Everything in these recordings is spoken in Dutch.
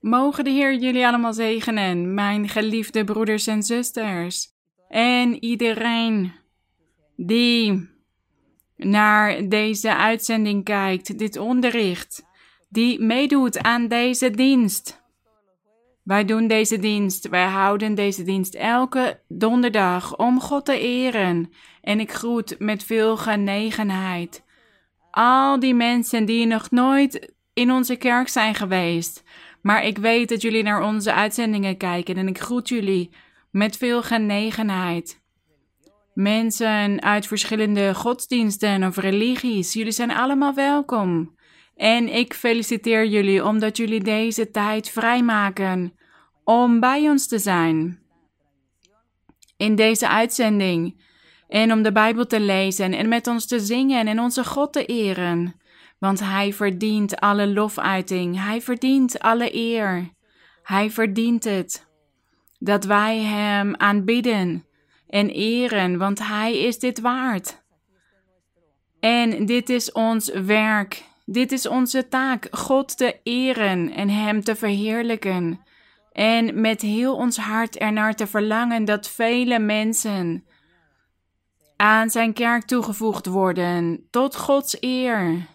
Mogen de Heer jullie allemaal zegenen, mijn geliefde broeders en zusters. En iedereen die naar deze uitzending kijkt, dit onderricht, die meedoet aan deze dienst. Wij doen deze dienst, wij houden deze dienst elke donderdag om God te eren. En ik groet met veel genegenheid al die mensen die nog nooit in onze kerk zijn geweest. Maar ik weet dat jullie naar onze uitzendingen kijken en ik groet jullie met veel genegenheid. Mensen uit verschillende godsdiensten of religies, jullie zijn allemaal welkom. En ik feliciteer jullie omdat jullie deze tijd vrijmaken om bij ons te zijn. In deze uitzending. En om de Bijbel te lezen en met ons te zingen en onze God te eren. Want Hij verdient alle lofuiting. Hij verdient alle eer. Hij verdient het. Dat wij Hem aanbidden en eren, want Hij is dit waard. En dit is ons werk. Dit is onze taak, God te eren en Hem te verheerlijken. En met heel ons hart ernaar te verlangen dat vele mensen aan zijn kerk toegevoegd worden, tot Gods eer.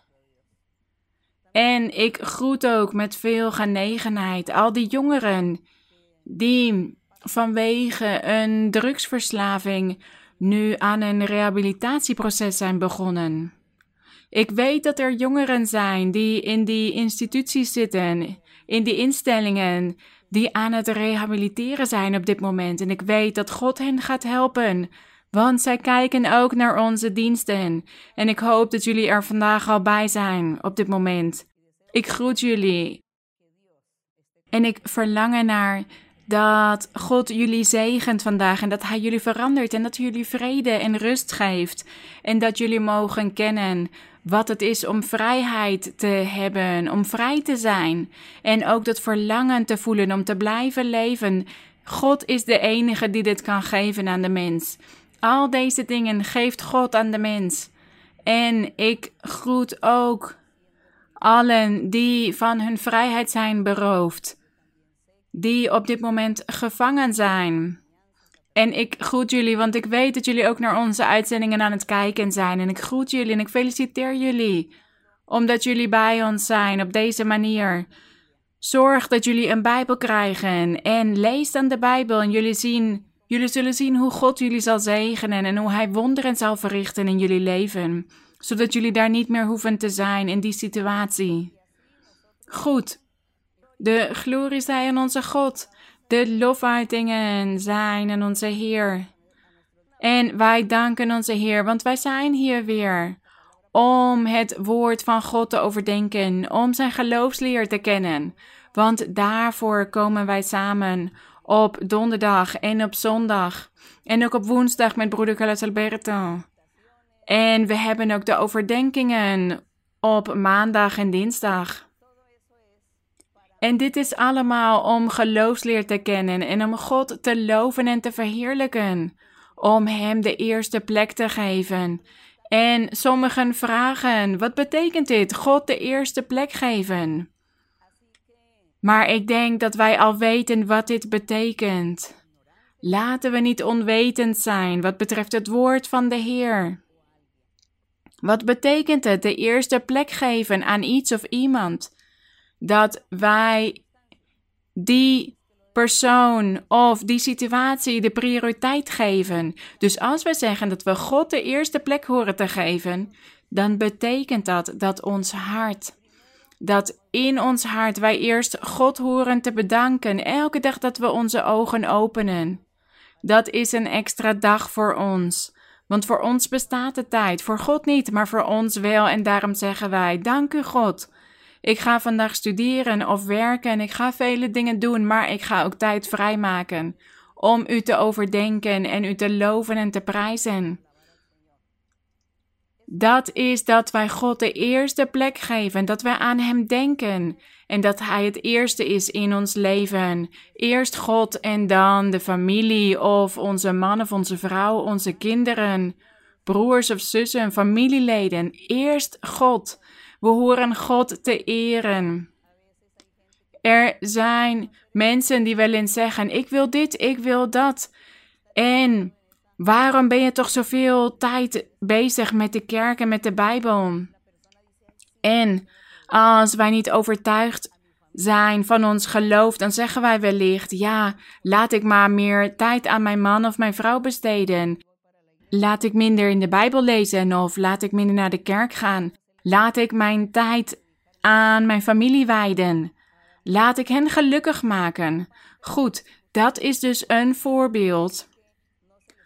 En ik groet ook met veel genegenheid al die jongeren die vanwege een drugsverslaving nu aan een rehabilitatieproces zijn begonnen. Ik weet dat er jongeren zijn die in die instituties zitten, in die instellingen, die aan het rehabiliteren zijn op dit moment. En ik weet dat God hen gaat helpen, want zij kijken ook naar onze diensten. En ik hoop dat jullie er vandaag al bij zijn op dit moment. Ik groet jullie. En ik verlang naar dat God jullie zegent vandaag en dat Hij jullie verandert en dat jullie vrede en rust geeft. En dat jullie mogen kennen wat het is om vrijheid te hebben, om vrij te zijn. En ook dat verlangen te voelen om te blijven leven. God is de enige die dit kan geven aan de mens. Al deze dingen geeft God aan de mens. En ik groet ook allen die van hun vrijheid zijn beroofd die op dit moment gevangen zijn. En ik groet jullie, want ik weet dat jullie ook naar onze uitzendingen aan het kijken zijn. En ik groet jullie en ik feliciteer jullie, omdat jullie bij ons zijn op deze manier. Zorg dat jullie een Bijbel krijgen en lees dan de Bijbel en jullie zien, jullie zullen zien hoe God jullie zal zegenen en hoe Hij wonderen zal verrichten in jullie leven, zodat jullie daar niet meer hoeven te zijn in die situatie. Goed, de glorie zij aan onze God. De lofuitingen zijn aan onze Heer. En wij danken onze Heer, want wij zijn hier weer om het woord van God te overdenken, om zijn geloofsleer te kennen. Want daarvoor komen wij samen op donderdag en op zondag. En ook op woensdag met broeder Carlos Alberto. En we hebben ook de overdenkingen op maandag en dinsdag. En dit is allemaal om geloofsleer te kennen en om God te loven en te verheerlijken. Om Hem de eerste plek te geven. En sommigen vragen: wat betekent dit? God de eerste plek geven. Maar ik denk dat wij al weten wat dit betekent. Laten we niet onwetend zijn wat betreft het woord van de Heer. Wat betekent het de eerste plek geven aan iets of iemand? dat wij die persoon of die situatie de prioriteit geven. Dus als we zeggen dat we God de eerste plek horen te geven, dan betekent dat dat ons hart, dat in ons hart wij eerst God horen te bedanken elke dag dat we onze ogen openen. Dat is een extra dag voor ons. Want voor ons bestaat de tijd, voor God niet, maar voor ons wel. En daarom zeggen wij: Dank u, God, ik ga vandaag studeren of werken en ik ga vele dingen doen, maar ik ga ook tijd vrijmaken om u te overdenken en u te loven en te prijzen. Dat is dat wij God de eerste plek geven, dat wij aan Hem denken en dat Hij het eerste is in ons leven. Eerst God en dan de familie of onze man of onze vrouw, onze kinderen, broers of zussen, familieleden. Eerst God. We horen God te eren. Er zijn mensen die wel eens zeggen: Ik wil dit, ik wil dat. En waarom ben je toch zoveel tijd bezig met de kerk en met de Bijbel? En als wij niet overtuigd zijn van ons geloof, dan zeggen wij wellicht: Ja, laat ik maar meer tijd aan mijn man of mijn vrouw besteden. Laat ik minder in de Bijbel lezen of laat ik minder naar de kerk gaan. Laat ik mijn tijd aan mijn familie wijden. Laat ik hen gelukkig maken. Goed, dat is dus een voorbeeld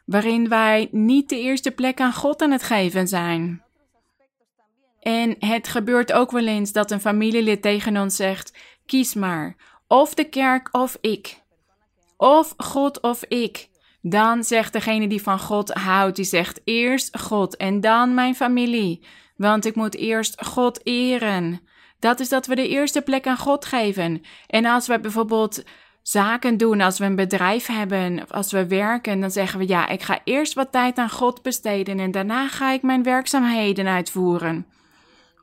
waarin wij niet de eerste plek aan God aan het geven zijn. En het gebeurt ook wel eens dat een familielid tegen ons zegt: kies maar, of de kerk of ik. Of God of ik. Dan zegt degene die van God houdt, die zegt eerst God en dan mijn familie. Want ik moet eerst God eren. Dat is dat we de eerste plek aan God geven. En als we bijvoorbeeld zaken doen, als we een bedrijf hebben, als we werken, dan zeggen we ja, ik ga eerst wat tijd aan God besteden en daarna ga ik mijn werkzaamheden uitvoeren.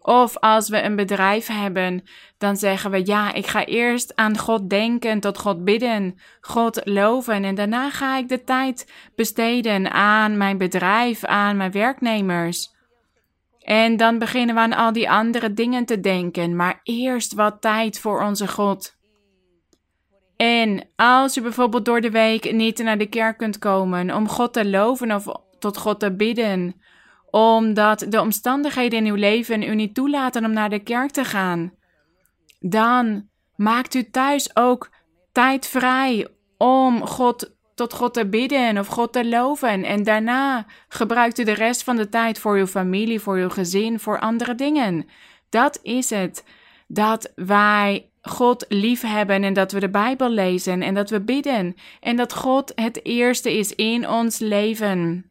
Of als we een bedrijf hebben, dan zeggen we ja, ik ga eerst aan God denken, tot God bidden, God loven en daarna ga ik de tijd besteden aan mijn bedrijf, aan mijn werknemers. En dan beginnen we aan al die andere dingen te denken, maar eerst wat tijd voor onze God. En als u bijvoorbeeld door de week niet naar de kerk kunt komen om God te loven of tot God te bidden, omdat de omstandigheden in uw leven u niet toelaten om naar de kerk te gaan, dan maakt u thuis ook tijd vrij om God tot God te bidden of God te loven. En daarna gebruikt u de rest van de tijd voor uw familie, voor uw gezin, voor andere dingen. Dat is het. Dat wij God lief hebben en dat we de Bijbel lezen en dat we bidden. En dat God het eerste is in ons leven.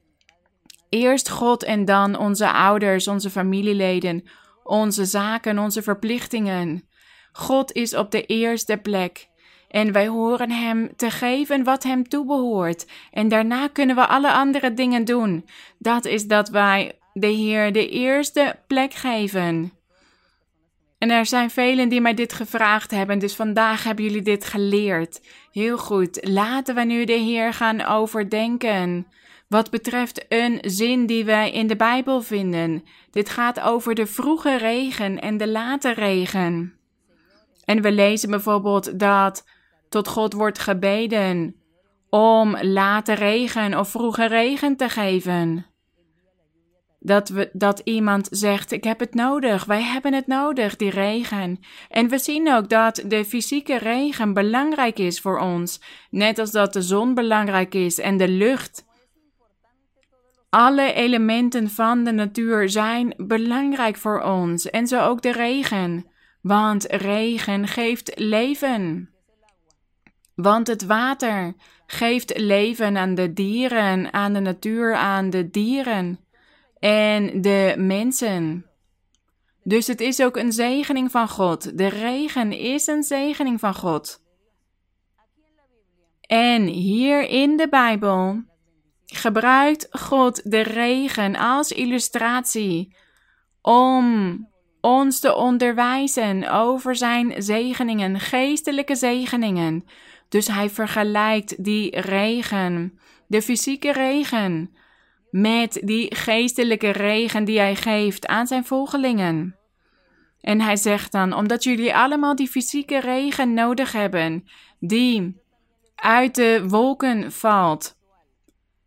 Eerst God en dan onze ouders, onze familieleden, onze zaken, onze verplichtingen. God is op de eerste plek. En wij horen Hem te geven wat Hem toebehoort. En daarna kunnen we alle andere dingen doen. Dat is dat wij de Heer de eerste plek geven. En er zijn velen die mij dit gevraagd hebben, dus vandaag hebben jullie dit geleerd. Heel goed, laten we nu de Heer gaan overdenken. Wat betreft een zin die wij in de Bijbel vinden. Dit gaat over de vroege regen en de late regen. En we lezen bijvoorbeeld dat tot God wordt gebeden om late regen of vroege regen te geven. Dat, we, dat iemand zegt: Ik heb het nodig, wij hebben het nodig, die regen. En we zien ook dat de fysieke regen belangrijk is voor ons, net als dat de zon belangrijk is en de lucht. Alle elementen van de natuur zijn belangrijk voor ons en zo ook de regen, want regen geeft leven. Want het water geeft leven aan de dieren, aan de natuur, aan de dieren en de mensen. Dus het is ook een zegening van God. De regen is een zegening van God. En hier in de Bijbel gebruikt God de regen als illustratie om ons te onderwijzen over zijn zegeningen, geestelijke zegeningen. Dus hij vergelijkt die regen, de fysieke regen, met die geestelijke regen die hij geeft aan zijn volgelingen. En hij zegt dan: Omdat jullie allemaal die fysieke regen nodig hebben, die uit de wolken valt,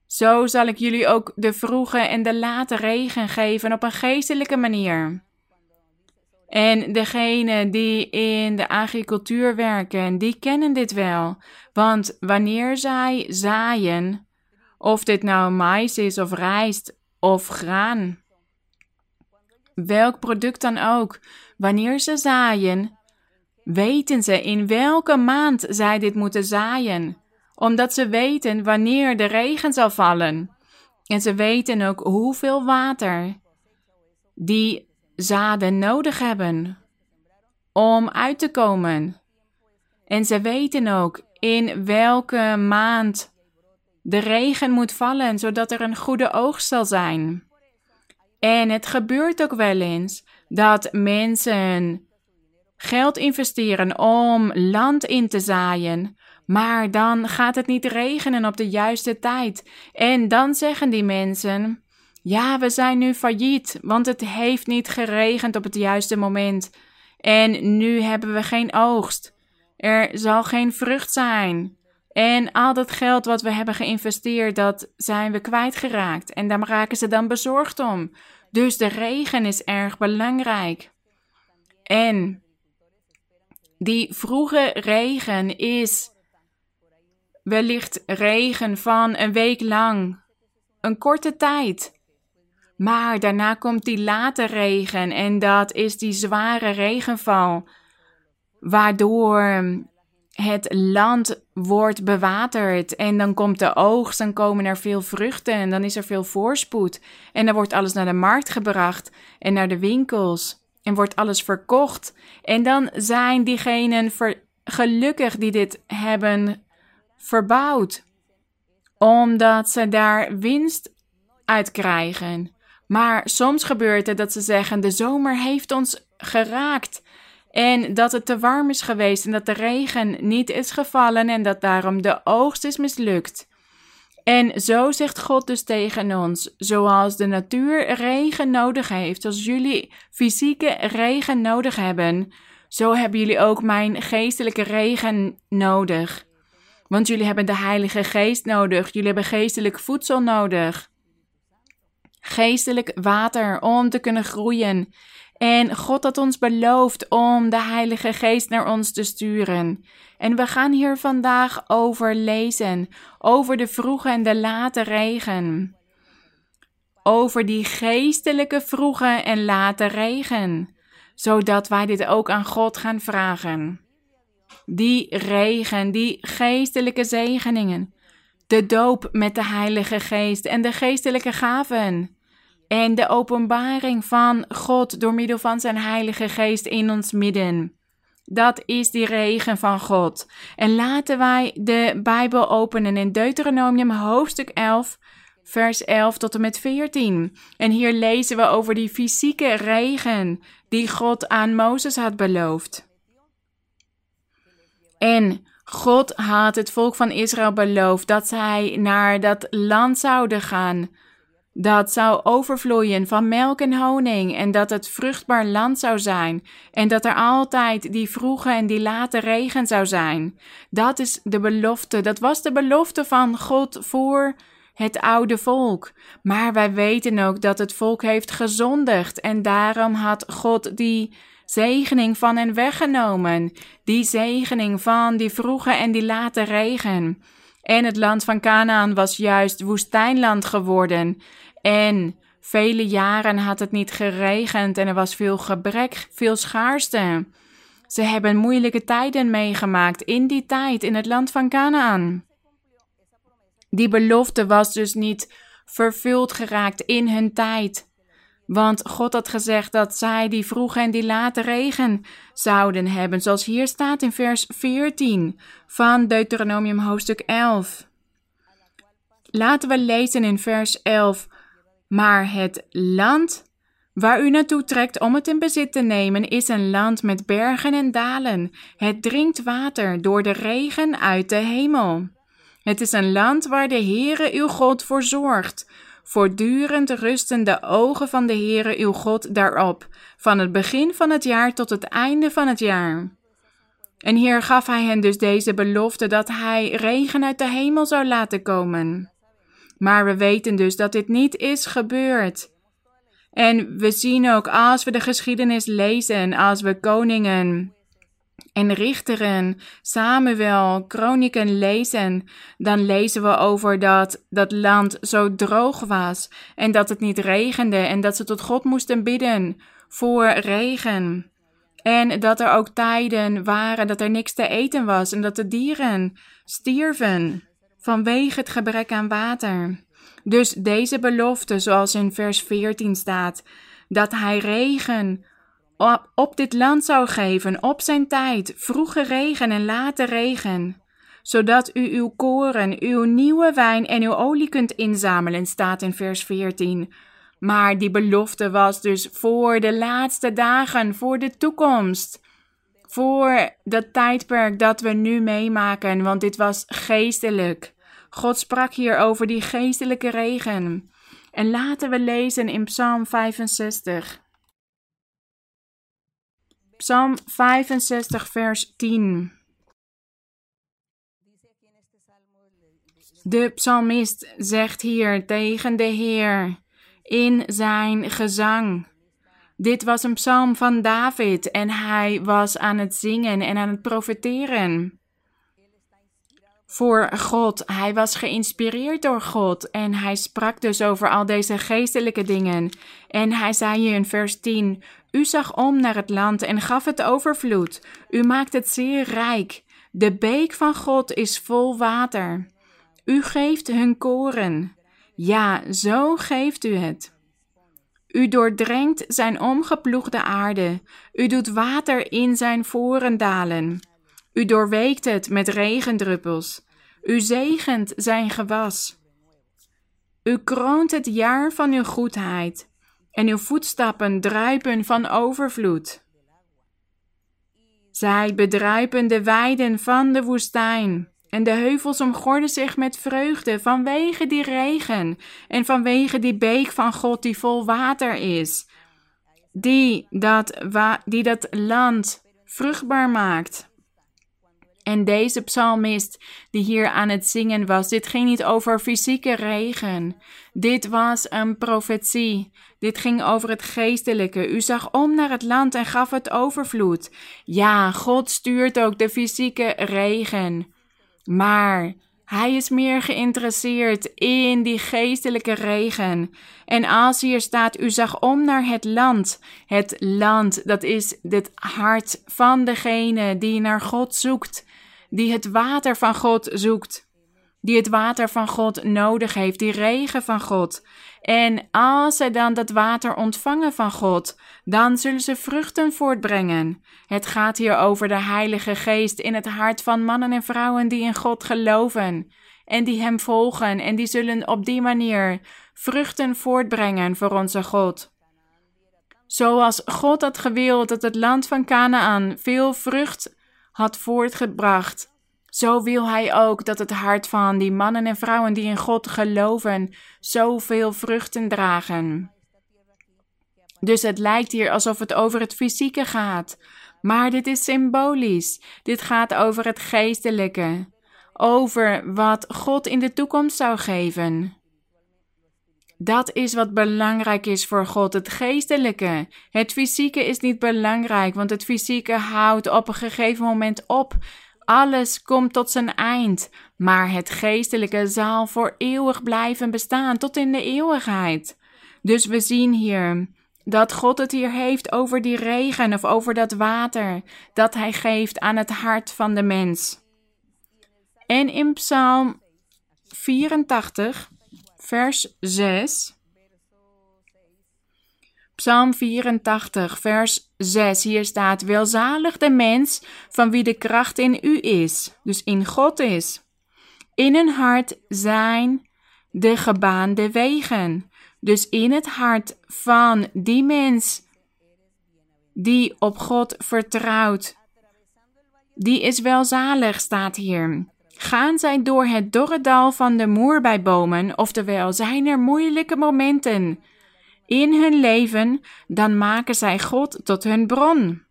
zo zal ik jullie ook de vroege en de late regen geven op een geestelijke manier. En degenen die in de agricultuur werken, die kennen dit wel. Want wanneer zij zaaien, of dit nou mais is of rijst of graan, welk product dan ook, wanneer ze zaaien, weten ze in welke maand zij dit moeten zaaien, omdat ze weten wanneer de regen zal vallen. En ze weten ook hoeveel water die zaden nodig hebben om uit te komen. En ze weten ook in welke maand de regen moet vallen, zodat er een goede oogst zal zijn. En het gebeurt ook wel eens dat mensen geld investeren om land in te zaaien. Maar dan gaat het niet regenen op de juiste tijd. En dan zeggen die mensen: Ja, we zijn nu failliet, want het heeft niet geregend op het juiste moment. En nu hebben we geen oogst. Er zal geen vrucht zijn. En al dat geld wat we hebben geïnvesteerd, dat zijn we kwijtgeraakt. En daar raken ze dan bezorgd om. Dus de regen is erg belangrijk. En die vroege regen is wellicht regen van een week lang, een korte tijd. Maar daarna komt die late regen en dat is die zware regenval, waardoor het land wordt bewaterd en dan komt de oogst, dan komen er veel vruchten en dan is er veel voorspoed. En dan wordt alles naar de markt gebracht en naar de winkels en wordt alles verkocht. En dan zijn diegenen gelukkig die dit hebben verbouwd, omdat ze daar winst uit krijgen. Maar soms gebeurt het dat ze zeggen: de zomer heeft ons geraakt. En dat het te warm is geweest en dat de regen niet is gevallen en dat daarom de oogst is mislukt. En zo zegt God dus tegen ons: zoals de natuur regen nodig heeft, zoals jullie fysieke regen nodig hebben, zo hebben jullie ook mijn geestelijke regen nodig. Want jullie hebben de Heilige Geest nodig, jullie hebben geestelijk voedsel nodig. Geestelijk water om te kunnen groeien. En God had ons beloofd om de Heilige Geest naar ons te sturen. En we gaan hier vandaag over lezen, over de vroege en de late regen. Over die geestelijke vroege en late regen, zodat wij dit ook aan God gaan vragen. Die regen, die geestelijke zegeningen, de doop met de Heilige Geest en de geestelijke gaven en de openbaring van God door middel van zijn Heilige Geest in ons midden. Dat is die regen van God. En laten wij de Bijbel openen in Deuteronomium hoofdstuk 11, vers 11 tot en met 14. En hier lezen we over die fysieke regen die God aan Mozes had beloofd. En God had het volk van Israël beloofd dat zij naar dat land zouden gaan dat zou overvloeien van melk en honing en dat het vruchtbaar land zou zijn en dat er altijd die vroege en die late regen zou zijn. Dat is de belofte, dat was de belofte van God voor het oude volk. Maar wij weten ook dat het volk heeft gezondigd en daarom had God die zegening van hen weggenomen, die zegening van die vroege en die late regen. En het land van Canaan was juist woestijnland geworden. En vele jaren had het niet geregend en er was veel gebrek, veel schaarste. Ze hebben moeilijke tijden meegemaakt in die tijd in het land van Canaan. Die belofte was dus niet vervuld geraakt in hun tijd. Want God had gezegd dat zij die vroege en die late regen zouden hebben, zoals hier staat in vers 14 van Deuteronomium hoofdstuk 11. Laten we lezen in vers 11. Maar het land waar u naartoe trekt om het in bezit te nemen, is een land met bergen en dalen. Het drinkt water door de regen uit de hemel. Het is een land waar de Heere uw God voor zorgt. Voortdurend rusten de ogen van de Heere uw God daarop, van het begin van het jaar tot het einde van het jaar. En hier gaf hij hen dus deze belofte dat hij regen uit de hemel zou laten komen. Maar we weten dus dat dit niet is gebeurd. En we zien ook als we de geschiedenis lezen, als we koningen en richteren, Samuel, kronieken lezen, dan lezen we over dat dat land zo droog was en dat het niet regende en dat ze tot God moesten bidden voor regen. En dat er ook tijden waren dat er niks te eten was en dat de dieren stierven vanwege het gebrek aan water. Dus deze belofte, zoals in vers 14 staat, dat hij regen op, dit land zou geven op zijn tijd, vroege regen en late regen, zodat u uw koren, uw nieuwe wijn en uw olie kunt inzamelen, staat in vers 14. Maar die belofte was dus voor de laatste dagen, voor de toekomst. voor dat tijdperk dat we nu meemaken, want dit was geestelijk. God sprak hier over die geestelijke regen. En laten we lezen in Psalm 65. Psalm 65, vers 10. De psalmist zegt hier tegen de Heer in zijn gezang. Dit was een psalm van David en hij was aan het zingen en aan het profeteren. Voor God. Hij was geïnspireerd door God en hij sprak dus over al deze geestelijke dingen. En hij zei hier in vers 10: U zag om naar het land en gaf het overvloed. U maakt het zeer rijk. De beek van God is vol water. U geeft hun koren. Ja, zo geeft u het. U doordrenkt zijn omgeploegde aarde. U doet water in zijn voren dalen. U doorweekt het met regendruppels. U zegent zijn gewas. U kroont het jaar van uw goedheid. En uw voetstappen druipen van overvloed. Zij bedruipen de weiden van de woestijn. En de heuvels omgorden zich met vreugde vanwege die regen en vanwege die beek van God die vol water is, die dat, die dat land vruchtbaar maakt. En deze psalmist die hier aan het zingen was, dit ging niet over fysieke regen. Dit was een profetie. Dit ging over het geestelijke. U zag om naar het land en gaf het overvloed. Ja, God stuurt ook de fysieke regen. Maar hij is meer geïnteresseerd in die geestelijke regen. En als hier staat, u zag om naar het land. Het land, dat is het hart van degene die naar God zoekt. Die het water van God zoekt. Die het water van God nodig heeft, die regen van God. En als zij dan dat water ontvangen van God, dan zullen ze vruchten voortbrengen. Het gaat hier over de Heilige Geest in het hart van mannen en vrouwen die in God geloven en die Hem volgen en die zullen op die manier vruchten voortbrengen voor onze God. Zoals God had gewild dat het land van Canaan veel vrucht had voortgebracht, zo wil Hij ook dat het hart van die mannen en vrouwen die in God geloven zoveel vruchten dragen. Dus het lijkt hier alsof het over het fysieke gaat. Maar dit is symbolisch. Dit gaat over het geestelijke. Over wat God in de toekomst zou geven. Dat is wat belangrijk is voor God, het geestelijke. Het fysieke is niet belangrijk, want het fysieke houdt op een gegeven moment op. Alles komt tot zijn eind, maar het geestelijke zal voor eeuwig blijven bestaan, tot in de eeuwigheid. Dus we zien hier dat God het hier heeft over die regen of over dat water dat Hij geeft aan het hart van de mens. En in Psalm 84, vers 6. Psalm 84, vers 6. Hier staat: Welzalig de mens van wie de kracht in u is, dus in God is. In een hart zijn de gebaande wegen. Dus in het hart van die mens die op God vertrouwt, die is welzalig, staat hier. Gaan zij door het dorre dal van de moerbijbomen, oftewel zijn er moeilijke momenten in hun leven, dan maken zij God tot hun bron.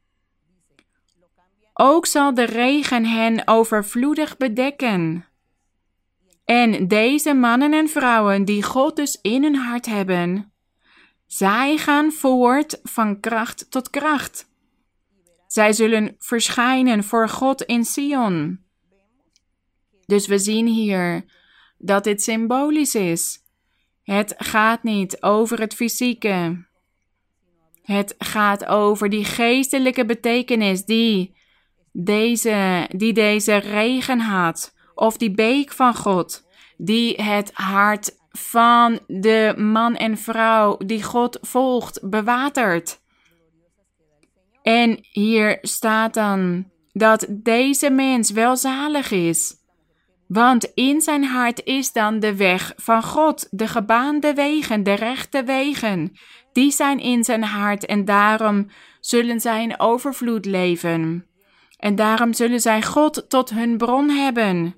Ook zal de regen hen overvloedig bedekken. En deze mannen en vrouwen die God dus in hun hart hebben, zij gaan voort van kracht tot kracht. Zij zullen verschijnen voor God in Sion. Dus we zien hier dat dit symbolisch is. Het gaat niet over het fysieke. Het gaat over die geestelijke betekenis die deze, die deze regen had of die beek van God, die het hart van de man en vrouw die God volgt bewatert. En hier staat dan dat deze mens welzalig is, want in zijn hart is dan de weg van God, de gebaande wegen, de rechte wegen. Die zijn in zijn hart en daarom zullen zij in overvloed leven. En daarom zullen zij God tot hun bron hebben.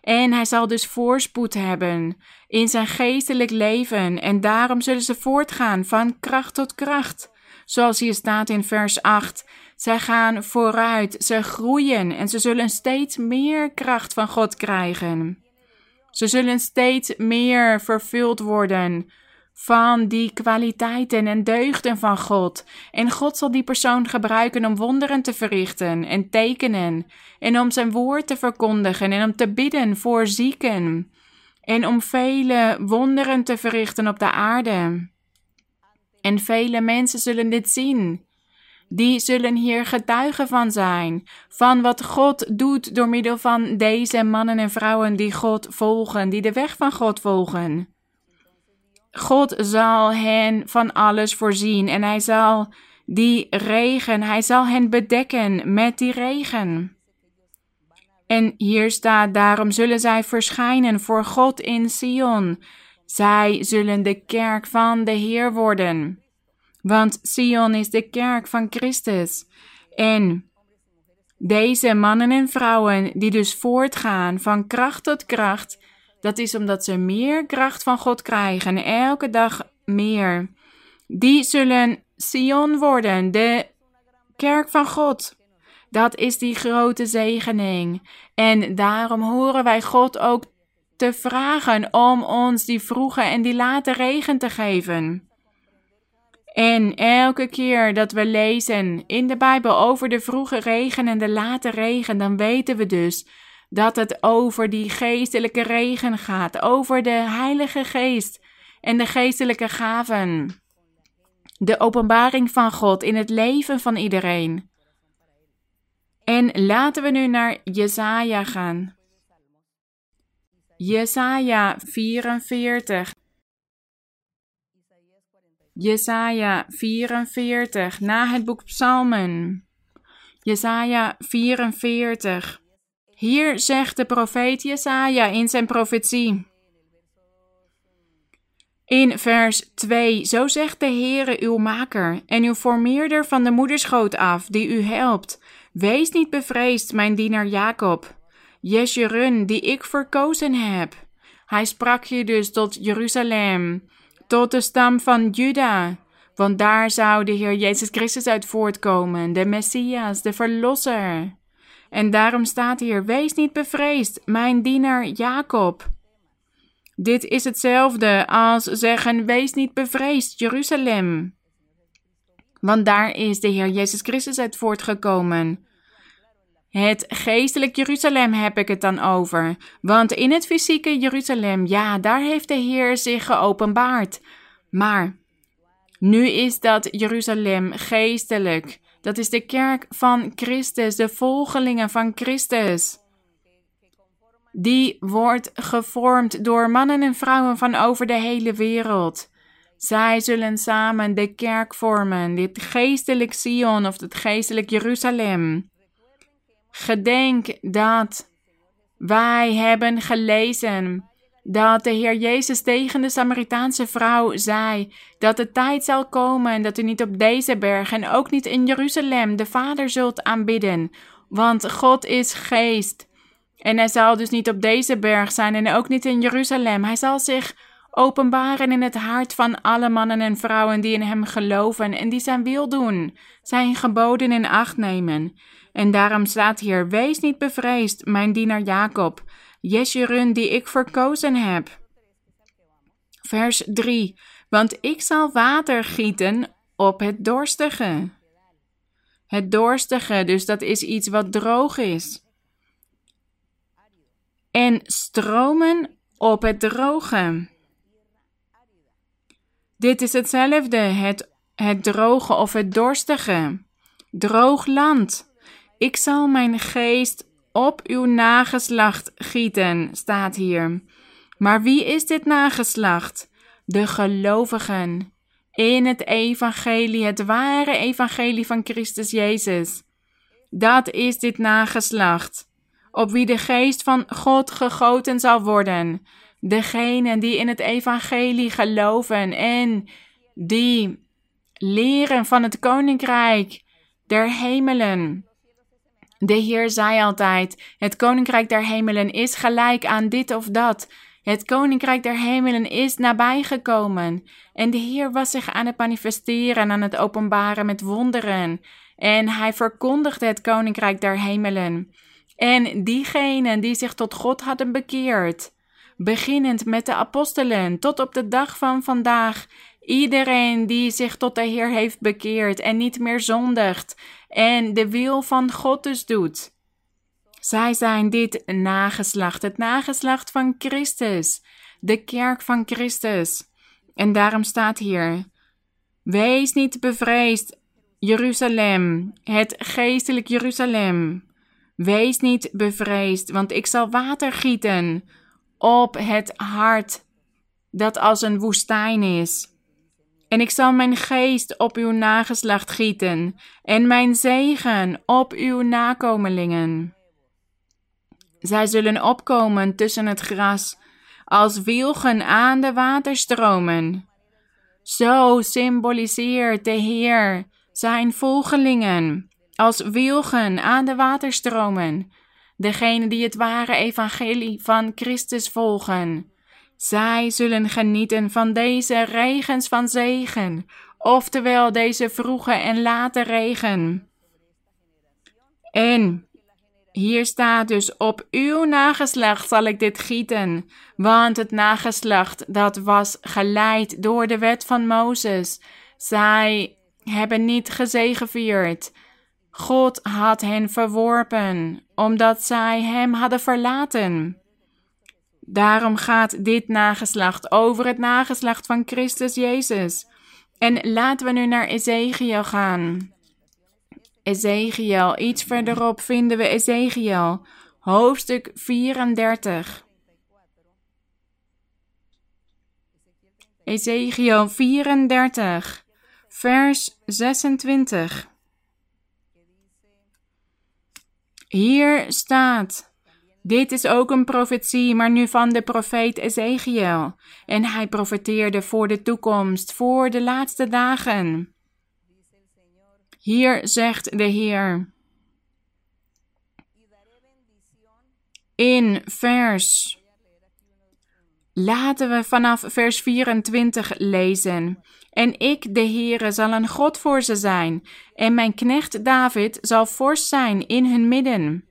En hij zal dus voorspoed hebben in zijn geestelijk leven. En daarom zullen ze voortgaan van kracht tot kracht. Zoals hier staat in vers 8. Zij gaan vooruit, ze groeien en ze zullen steeds meer kracht van God krijgen. Ze zullen steeds meer vervuld worden van die kwaliteiten en deugden van God. En God zal die persoon gebruiken om wonderen te verrichten en tekenen, en om zijn woord te verkondigen en om te bidden voor zieken, en om vele wonderen te verrichten op de aarde. En vele mensen zullen dit zien. Die zullen hier getuigen van zijn, van wat God doet door middel van deze mannen en vrouwen die God volgen, die de weg van God volgen. God zal hen van alles voorzien en hij zal die regen, hij zal hen bedekken met die regen. En hier staat, daarom zullen zij verschijnen voor God in Sion. Zij zullen de kerk van de Heer worden. Want Sion is de kerk van Christus. En deze mannen en vrouwen die dus voortgaan van kracht tot kracht, dat is omdat ze meer kracht van God krijgen, elke dag meer. Die zullen Sion worden, de kerk van God. Dat is die grote zegening. En daarom horen wij God ook te vragen om ons die vroege en die late regen te geven. En elke keer dat we lezen in de Bijbel over de vroege regen en de late regen, dan weten we dus dat het over die geestelijke regen gaat, over de Heilige Geest en de geestelijke gaven. De openbaring van God in het leven van iedereen. En laten we nu naar Jesaja gaan. Jesaja 44. Jesaja 44, na het boek Psalmen. Jesaja 44. Hier zegt de profeet Jesaja in zijn profetie. In vers 2, zo zegt de Heere uw maker en uw formeerder van de moederschoot af, die u helpt. Wees niet bevreesd, mijn dienaar Jacob. Jeshurun, die ik verkozen heb. Hij sprak je dus tot Jeruzalem, tot de stam van Juda, want daar zou de Heer Jezus Christus uit voortkomen, de Messias, de Verlosser. En daarom staat hier: Wees niet bevreesd, mijn dienaar Jacob. Dit is hetzelfde als zeggen: Wees niet bevreesd, Jeruzalem. Want daar is de Heer Jezus Christus uit voortgekomen. Het geestelijk Jeruzalem heb ik het dan over. Want in het fysieke Jeruzalem, ja, daar heeft de Heer zich geopenbaard. Maar nu is dat Jeruzalem geestelijk. Dat is de kerk van Christus, de volgelingen van Christus. Die wordt gevormd door mannen en vrouwen van over de hele wereld. Zij zullen samen de kerk vormen, dit geestelijk Sion of het geestelijk Jeruzalem. Gedenk dat wij hebben gelezen dat de Heer Jezus tegen de Samaritaanse vrouw zei dat de tijd zal komen dat u niet op deze berg en ook niet in Jeruzalem de Vader zult aanbidden, want God is geest. En hij zal dus niet op deze berg zijn en ook niet in Jeruzalem. Hij zal zich openbaren in het hart van alle mannen en vrouwen die in hem geloven en die zijn wil doen, zijn geboden in acht nemen. En daarom staat hier: Wees niet bevreesd, mijn dienaar Jacob, Jeshurun die ik verkozen heb. Vers 3: Want ik zal water gieten op het dorstige. Het dorstige, dus dat is iets wat droog is. En stromen op het droge. Dit is hetzelfde, het, het droge of het dorstige. Droog land. Ik zal mijn geest op uw nageslacht gieten, staat hier. Maar wie is dit nageslacht? De gelovigen in het evangelie, het ware evangelie van Christus Jezus. Dat is dit nageslacht, op wie de geest van God gegoten zal worden. Degenen die in het evangelie geloven en die leren van het koninkrijk der hemelen De Heer zei altijd: Het koninkrijk der hemelen is gelijk aan dit of dat. Het koninkrijk der hemelen is nabijgekomen. En de Heer was zich aan het manifesteren, aan het openbaren met wonderen. En hij verkondigde het koninkrijk der hemelen. En diegenen die zich tot God hadden bekeerd, beginnend met de apostelen tot op de dag van vandaag, iedereen die zich tot de Heer heeft bekeerd en niet meer zondigt en de wil van God dus doet. Zij zijn dit nageslacht, het nageslacht van Christus, de kerk van Christus. En daarom staat hier: Wees niet bevreesd, Jeruzalem, het geestelijk Jeruzalem. Wees niet bevreesd, want ik zal water gieten op het hart dat als een woestijn is. En ik zal mijn geest op uw nageslacht gieten en mijn zegen op uw nakomelingen. Zij zullen opkomen tussen het gras als wielgen aan de waterstromen. Zo symboliseert de Heer zijn volgelingen als wielgen aan de waterstromen, degene die het ware evangelie van Christus volgen. Zij zullen genieten van deze regens van zegen, oftewel deze vroege en late regen. En hier staat dus: Op uw nageslacht zal ik dit gieten, want het nageslacht dat was geleid door de wet van Mozes. Zij hebben niet gezegevierd. God had hen verworpen, omdat zij hem hadden verlaten. Daarom gaat dit nageslacht over het nageslacht van Christus Jezus. En laten we nu naar Ezekiel gaan. Ezekiel, iets verderop vinden we Ezekiel, hoofdstuk 34. Ezekiel 34, vers 26. Hier staat: Dit is ook een profetie, maar nu van de profeet Ezekiel. En hij profeteerde voor de toekomst, voor de laatste dagen. Hier zegt de Heer. In vers. Laten we vanaf vers 24 lezen. En ik, de Heere, zal een God voor ze zijn, en mijn knecht David zal vorst zijn in hun midden.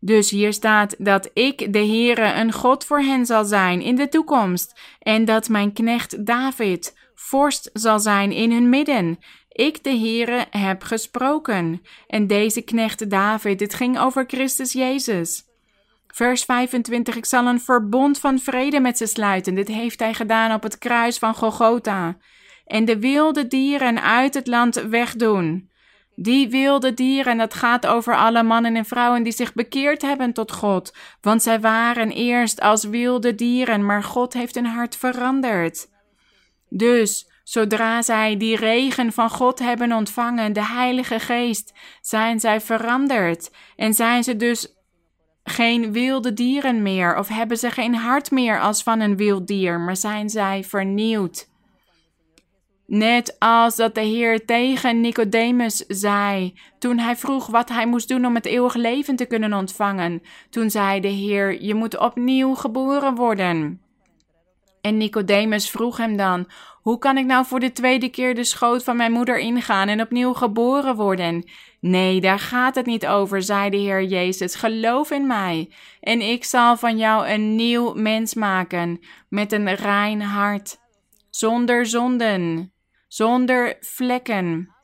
Dus hier staat dat ik, de Heere, een God voor hen zal zijn in de toekomst, en dat mijn knecht David vorst zal zijn in hun midden. Ik, de Heere, heb gesproken. En deze knecht David, het ging over Christus Jezus. Vers 25, ik zal een verbond van vrede met ze sluiten. Dit heeft hij gedaan op het kruis van Golgotha. En de wilde dieren uit het land wegdoen. Die wilde dieren, dat gaat over alle mannen en vrouwen die zich bekeerd hebben tot God. Want zij waren eerst als wilde dieren, maar God heeft hun hart veranderd. Dus Zodra zij die regen van God hebben ontvangen, de Heilige Geest, zijn zij veranderd en zijn ze dus geen wilde dieren meer of hebben ze geen hart meer als van een wild dier, maar zijn zij vernieuwd. Net als dat de Heer tegen Nicodemus zei, toen hij vroeg wat hij moest doen om het eeuwige leven te kunnen ontvangen. Toen zei de Heer: Je moet opnieuw geboren worden. En Nicodemus vroeg hem dan: Hoe kan ik nou voor de tweede keer de schoot van mijn moeder ingaan en opnieuw geboren worden? Nee, daar gaat het niet over, zei de Heer Jezus. Geloof in mij, en ik zal van jou een nieuw mens maken, met een rein hart, zonder zonden, zonder vlekken.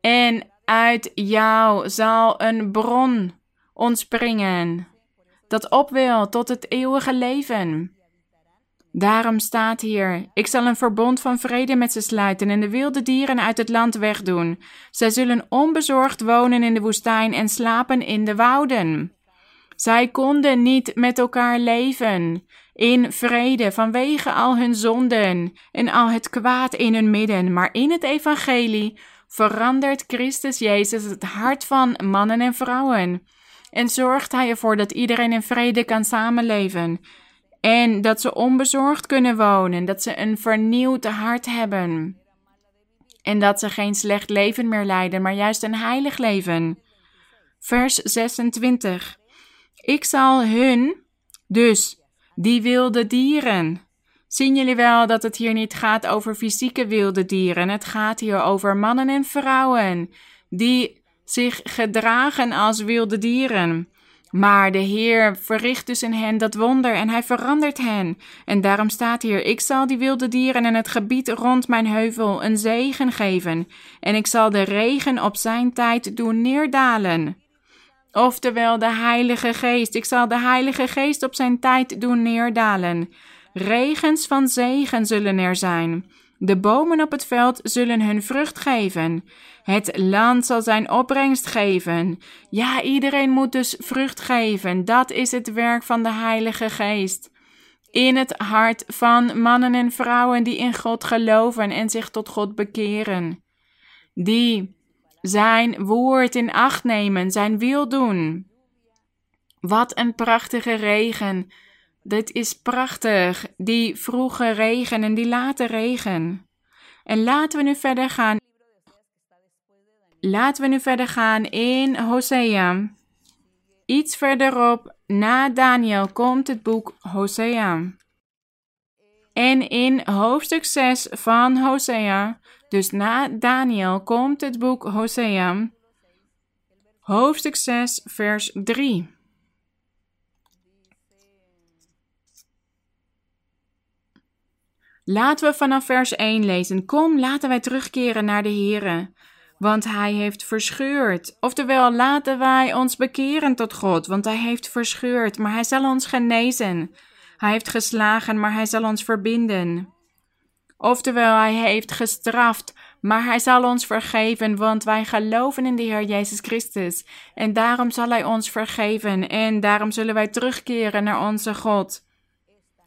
En uit jou zal een bron ontspringen, dat op wil tot het eeuwige leven. Daarom staat hier: Ik zal een verbond van vrede met ze sluiten en de wilde dieren uit het land wegdoen. Zij zullen onbezorgd wonen in de woestijn en slapen in de wouden. Zij konden niet met elkaar leven in vrede vanwege al hun zonden en al het kwaad in hun midden, maar in het evangelie verandert Christus Jezus het hart van mannen en vrouwen en zorgt hij ervoor dat iedereen in vrede kan samenleven. En dat ze onbezorgd kunnen wonen, dat ze een vernieuwd hart hebben. En dat ze geen slecht leven meer leiden, maar juist een heilig leven. Vers 26. Ik zal hun, dus die wilde dieren. Zien jullie wel dat het hier niet gaat over fysieke wilde dieren? Het gaat hier over mannen en vrouwen die zich gedragen als wilde dieren. Maar de Heer verricht dus in hen dat wonder en hij verandert hen. En daarom staat hier: Ik zal die wilde dieren en het gebied rond mijn heuvel een zegen geven. En ik zal de regen op zijn tijd doen neerdalen. Oftewel de Heilige Geest. Ik zal de Heilige Geest op zijn tijd doen neerdalen. Regens van zegen zullen er zijn. De bomen op het veld zullen hun vrucht geven. Het land zal zijn opbrengst geven. Ja, iedereen moet dus vrucht geven. Dat is het werk van de Heilige Geest. In het hart van mannen en vrouwen die in God geloven en zich tot God bekeren. Die zijn woord in acht nemen, zijn wil doen. Wat een prachtige regen. Dit is prachtig, die vroege regen en die late regen. En laten we nu verder gaan. Laten we nu verder gaan in Hosea. Iets verderop, na Daniel, komt het boek Hosea. En in hoofdstuk 6 van Hosea, dus na Daniel, komt het boek Hosea. Hoofdstuk 6, vers 3. Laten we vanaf vers 1 lezen. Kom, laten wij terugkeren naar de Here, want Hij heeft verscheurd. Oftewel, laten wij ons bekeren tot God, want Hij heeft verscheurd, maar Hij zal ons genezen. Hij heeft geslagen, maar Hij zal ons verbinden. Oftewel, Hij heeft gestraft, maar Hij zal ons vergeven, want wij geloven in de Heer Jezus Christus. En daarom zal Hij ons vergeven, en daarom zullen wij terugkeren naar onze God.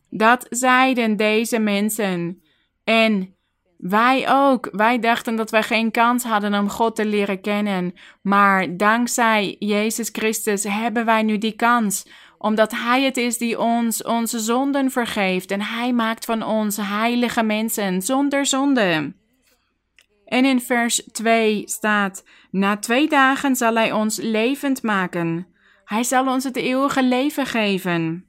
Dat zeiden deze mensen. En wij ook. Wij dachten dat wij geen kans hadden om God te leren kennen. Maar dankzij Jezus Christus hebben wij nu die kans. Omdat Hij het is die ons onze zonden vergeeft. En Hij maakt van ons heilige mensen zonder zonde. En in vers 2 staat: Na twee dagen zal Hij ons levend maken. Hij zal ons het eeuwige leven geven.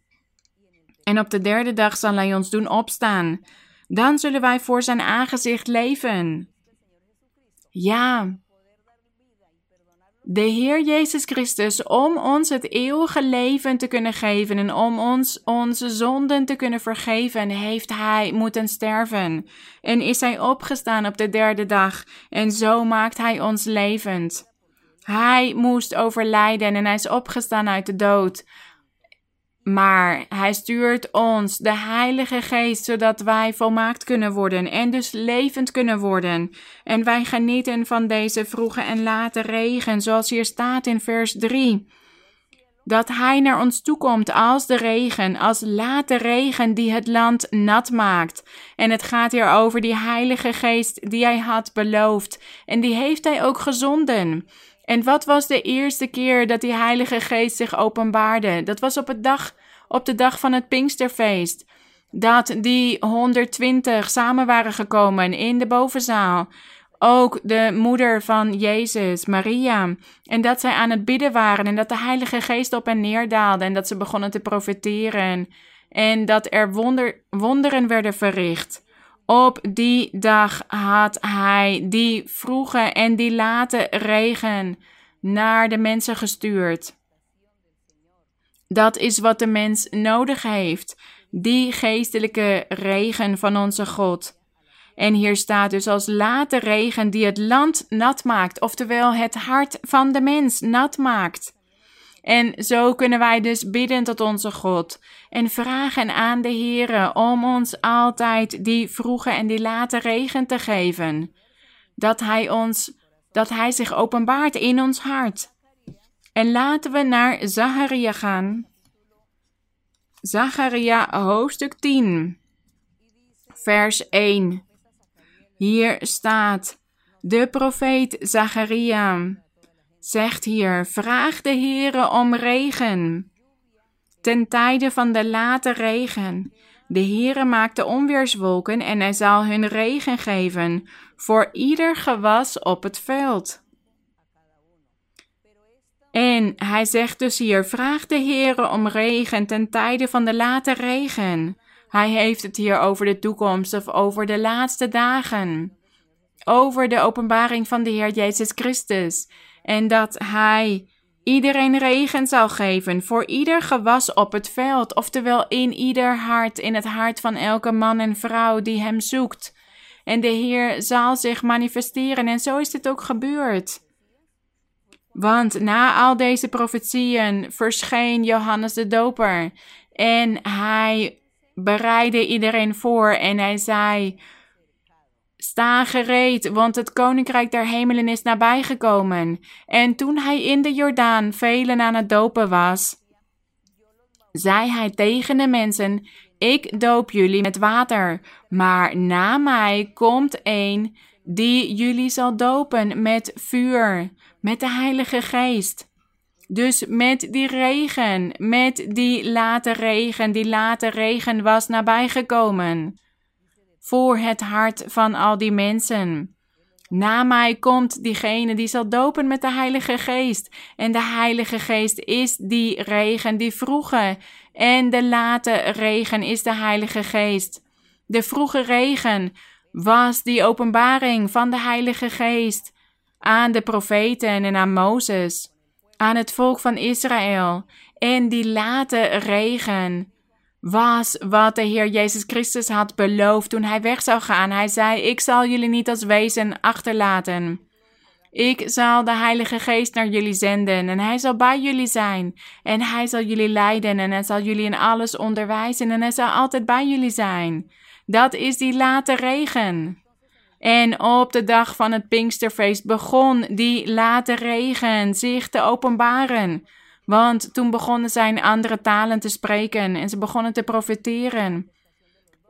En op de derde dag zal hij ons doen opstaan. Dan zullen wij voor zijn aangezicht leven. Ja, de Heer Jezus Christus, om ons het eeuwige leven te kunnen geven en om ons onze zonden te kunnen vergeven, heeft Hij moeten sterven. En is Hij opgestaan op de derde dag en zo maakt Hij ons levend. Hij moest overlijden en Hij is opgestaan uit de dood. Maar hij stuurt ons de Heilige Geest, zodat wij volmaakt kunnen worden en dus levend kunnen worden. En wij genieten van deze vroege en late regen, zoals hier staat in vers 3. Dat hij naar ons toekomt als de regen, als late regen die het land nat maakt. En het gaat hier over die Heilige Geest die hij had beloofd. En die heeft hij ook gezonden. En wat was de eerste keer dat die Heilige Geest zich openbaarde? Dat was op, het dag, op de dag van het Pinksterfeest. Dat die 120 samen waren gekomen in de bovenzaal. Ook de moeder van Jezus, Maria. En dat zij aan het bidden waren en dat de Heilige Geest op hen neerdaalde en dat ze begonnen te profeteren. En dat er wonder, wonderen werden verricht. Op die dag had hij die vroege en die late regen naar de mensen gestuurd. Dat is wat de mens nodig heeft, die geestelijke regen van onze God. En hier staat dus als late regen die het land nat maakt, oftewel het hart van de mens nat maakt. En zo kunnen wij dus bidden tot onze God en vragen aan de Heere om ons altijd die vroege en die late regen te geven. Dat Hij ons, dat Hij zich openbaart in ons hart. En laten we naar Zacharia gaan. Zacharia hoofdstuk 10, vers 1. Hier staat de profeet Zacharia zegt hier: Vraag de Heere om regen. Ten tijde van de late regen. De Heere maakt de onweerswolken en hij zal hun regen geven voor ieder gewas op het veld. En hij zegt dus hier: vraag de Heer om regen ten tijde van de late regen. Hij heeft het hier over de toekomst of over de laatste dagen. Over de openbaring van de Heer Jezus Christus. En dat hij iedereen regen zal geven voor ieder gewas op het veld, oftewel in ieder hart, in het hart van elke man en vrouw die hem zoekt. En de Heer zal zich manifesteren en zo is dit ook gebeurd. Want na al deze profetieën verscheen Johannes de Doper en hij bereidde iedereen voor en hij zei: Sta gereed, want het koninkrijk der hemelen is nabijgekomen. En toen hij in de Jordaan velen aan het dopen was, zei hij tegen de mensen: Ik doop jullie met water, maar na mij komt een die jullie zal dopen met vuur, met de Heilige Geest. Dus met die regen, met die late regen, die late regen was nabijgekomen. Voor het hart van al die mensen. Na mij komt diegene die zal dopen met de Heilige Geest. En de Heilige Geest is die regen, die vroege. En de late regen is de Heilige Geest. De vroege regen was die openbaring van de Heilige Geest aan de profeten en aan Mozes aan het volk van Israël. En die late regen was wat de Heer Jezus Christus had beloofd toen hij weg zou gaan. Hij zei: Ik zal jullie niet als wezen achterlaten. Ik zal de Heilige Geest naar jullie zenden en hij zal bij jullie zijn. En hij zal jullie leiden en hij zal jullie in alles onderwijzen en hij zal altijd bij jullie zijn. Dat is die late regen. En op de dag van het Pinksterfeest begon die late regen zich te openbaren. Want toen begonnen zij andere talen te spreken en ze begonnen te profeteren.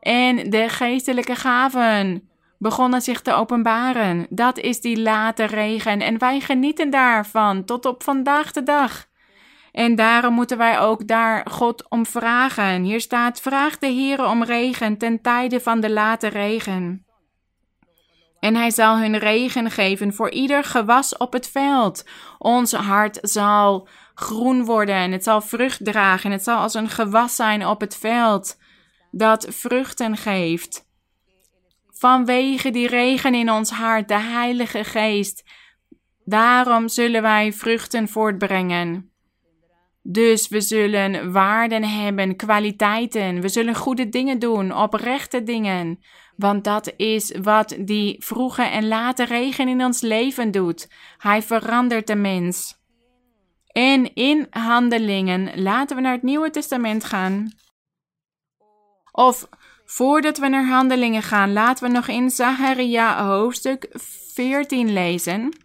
En de geestelijke gaven begonnen zich te openbaren. Dat is die late regen en wij genieten daarvan tot op vandaag de dag. En daarom moeten wij ook daar God om vragen. Hier staat: Vraag de Heer om regen ten tijde van de late regen. En hij zal hun regen geven voor ieder gewas op het veld. Ons hart zal groen worden en het zal vrucht dragen en het zal als een gewas zijn op het veld dat vruchten geeft. Vanwege die regen in ons hart, de Heilige Geest, daarom zullen wij vruchten voortbrengen. Dus we zullen waarden hebben, kwaliteiten. We zullen goede dingen doen, oprechte dingen. Want dat is wat die vroege en late regen in ons leven doet. Hij verandert de mens. En in handelingen, laten we naar het Nieuwe Testament gaan. Of voordat we naar handelingen gaan, laten we nog in Zacharia hoofdstuk 14 lezen.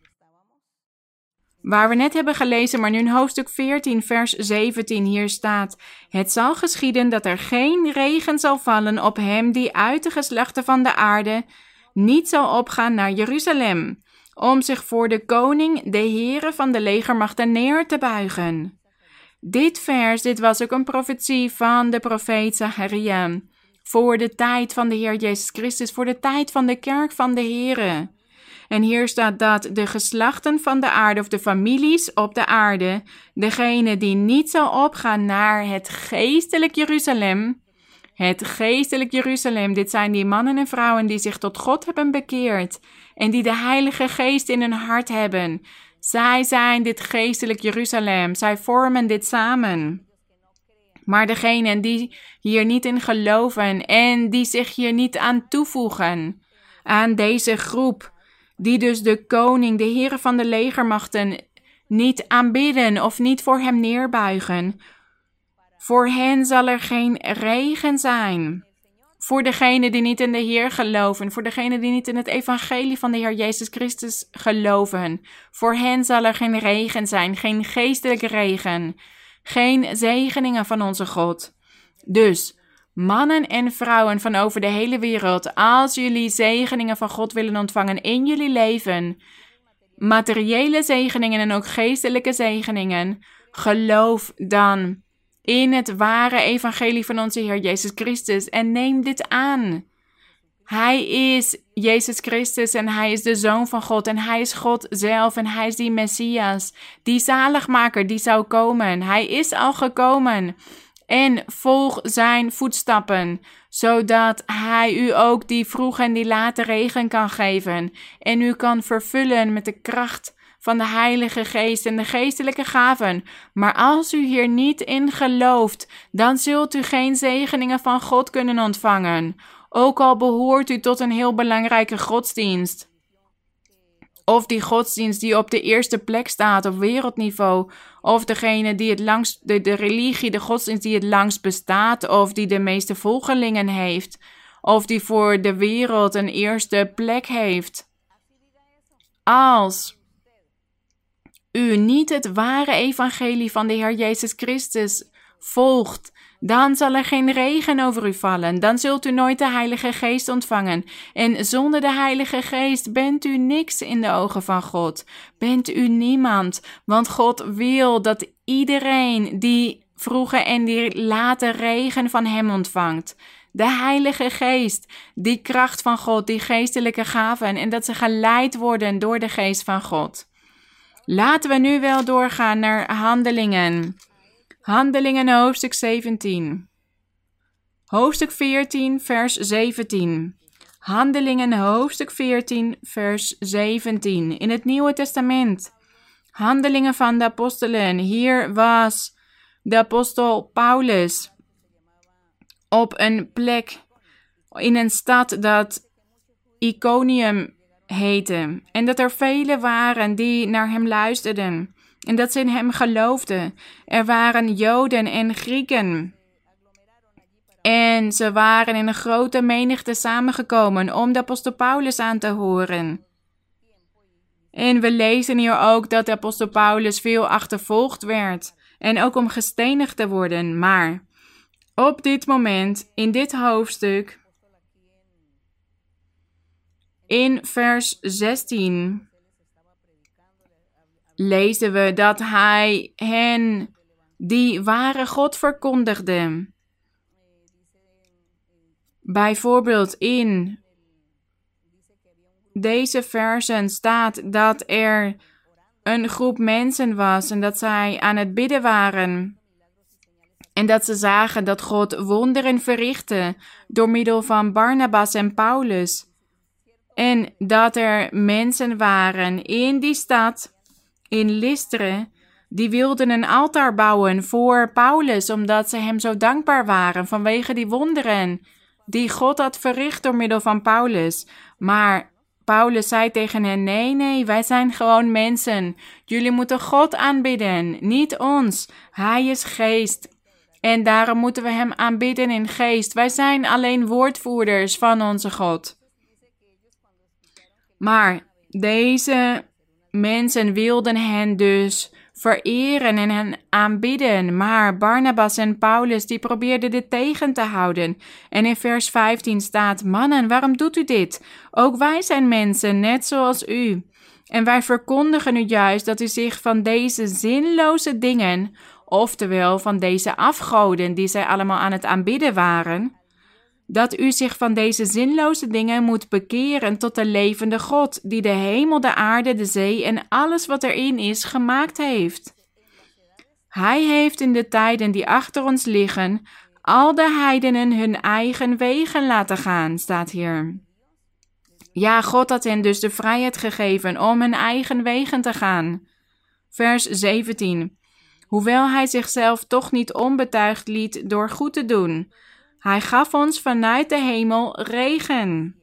Waar we net hebben gelezen, maar nu in hoofdstuk 14, vers 17 hier staat: Het zal geschieden dat er geen regen zal vallen op hem die uit de geslachten van de aarde niet zal opgaan naar Jeruzalem, om zich voor de koning, de Heere van de legermachten, neer te buigen. Dit vers, dit was ook een profetie van de profeet Zacharia. Voor de tijd van de Heer Jezus Christus, voor de tijd van de kerk van de Heere. En hier staat dat de geslachten van de aarde of de families op de aarde, degene die niet zal opgaan naar het geestelijk Jeruzalem, het geestelijk Jeruzalem, dit zijn die mannen en vrouwen die zich tot God hebben bekeerd en die de Heilige Geest in hun hart hebben. Zij zijn dit geestelijk Jeruzalem, zij vormen dit samen. Maar degenen die hier niet in geloven en die zich hier niet aan toevoegen, aan deze groep, die dus de koning, de heren van de legermachten, niet aanbidden of niet voor hem neerbuigen. Voor hen zal er geen regen zijn. Voor degenen die niet in de Heer geloven, voor degenen die niet in het evangelie van de Heer Jezus Christus geloven, voor hen zal er geen regen zijn, geen geestelijke regen, geen zegeningen van onze God. Dus Mannen en vrouwen van over de hele wereld, als jullie zegeningen van God willen ontvangen in jullie leven, materiële zegeningen en ook geestelijke zegeningen, geloof dan in het ware evangelie van onze Heer Jezus Christus en neem dit aan. Hij is Jezus Christus en hij is de Zoon van God en hij is God zelf en hij is die Messias, die zaligmaker die zou komen. Hij is al gekomen. En volg zijn voetstappen, zodat hij u ook die vroege en die late regen kan geven en u kan vervullen met de kracht van de Heilige Geest en de geestelijke gaven. Maar als u hier niet in gelooft, dan zult u geen zegeningen van God kunnen ontvangen ook al behoort u tot een heel belangrijke godsdienst. Of die godsdienst die op de eerste plek staat op wereldniveau. Of degene die het langst, de, de religie, de godsdienst die het langst bestaat. Of die de meeste volgelingen heeft. Of die voor de wereld een eerste plek heeft. Als u niet het ware evangelie van de Heer Jezus Christus volgt dan zal er geen regen over u vallen. Dan zult u nooit de Heilige Geest ontvangen. En zonder de Heilige Geest bent u niks in de ogen van God. Bent u niemand. Want God wil dat iedereen die vroege en die late regen van Hem ontvangt. De Heilige Geest, die kracht van God, die geestelijke gaven en dat ze geleid worden door de Geest van God. Laten we nu wel doorgaan naar handelingen. Handelingen hoofdstuk 17. Hoofdstuk 14, vers 17. Handelingen hoofdstuk 14, vers 17. In het Nieuwe Testament. Handelingen van de apostelen. Hier was de apostel Paulus op een plek in een stad dat Iconium heette. En dat er velen waren die naar hem luisterden en dat ze in hem geloofden. Er waren Joden en Grieken. En ze waren in een grote menigte samengekomen om de apostel Paulus aan te horen. En we lezen hier ook dat de apostel Paulus veel achtervolgd werd en ook om gestenigd te worden. Maar op dit moment, in dit hoofdstuk, in vers 16, lezen we dat hij hen die ware God verkondigde. Bijvoorbeeld in deze versen staat dat er een groep mensen was en dat zij aan het bidden waren. En dat ze zagen dat God wonderen verrichtte door middel van Barnabas en Paulus. En dat er mensen waren in die stad in Listeren, die wilden een altaar bouwen voor Paulus, omdat ze hem zo dankbaar waren vanwege die wonderen die God had verricht door middel van Paulus. Maar Paulus zei tegen hen: Nee, nee, wij zijn gewoon mensen. Jullie moeten God aanbidden, niet ons. Hij is geest. En daarom moeten we hem aanbidden in geest. Wij zijn alleen woordvoerders van onze God. Maar deze Mensen wilden hen dus vereren en hen aanbidden, maar Barnabas en Paulus die probeerden dit tegen te houden. En in vers 15 staat: Mannen, waarom doet u dit? Ook wij zijn mensen, net zoals u. En wij verkondigen u juist dat u zich van deze zinloze dingen, oftewel van deze afgoden die zij allemaal aan het aanbidden waren, dat u zich van deze zinloze dingen moet bekeren tot de levende God, die de hemel, de aarde, de zee en alles wat erin is gemaakt heeft. Hij heeft in de tijden die achter ons liggen, al de heidenen hun eigen wegen laten gaan, staat hier. Ja, God had hen dus de vrijheid gegeven om hun eigen wegen te gaan. Vers 17. Hoewel hij zichzelf toch niet onbetuigd liet door goed te doen, hij gaf ons vanuit de hemel regen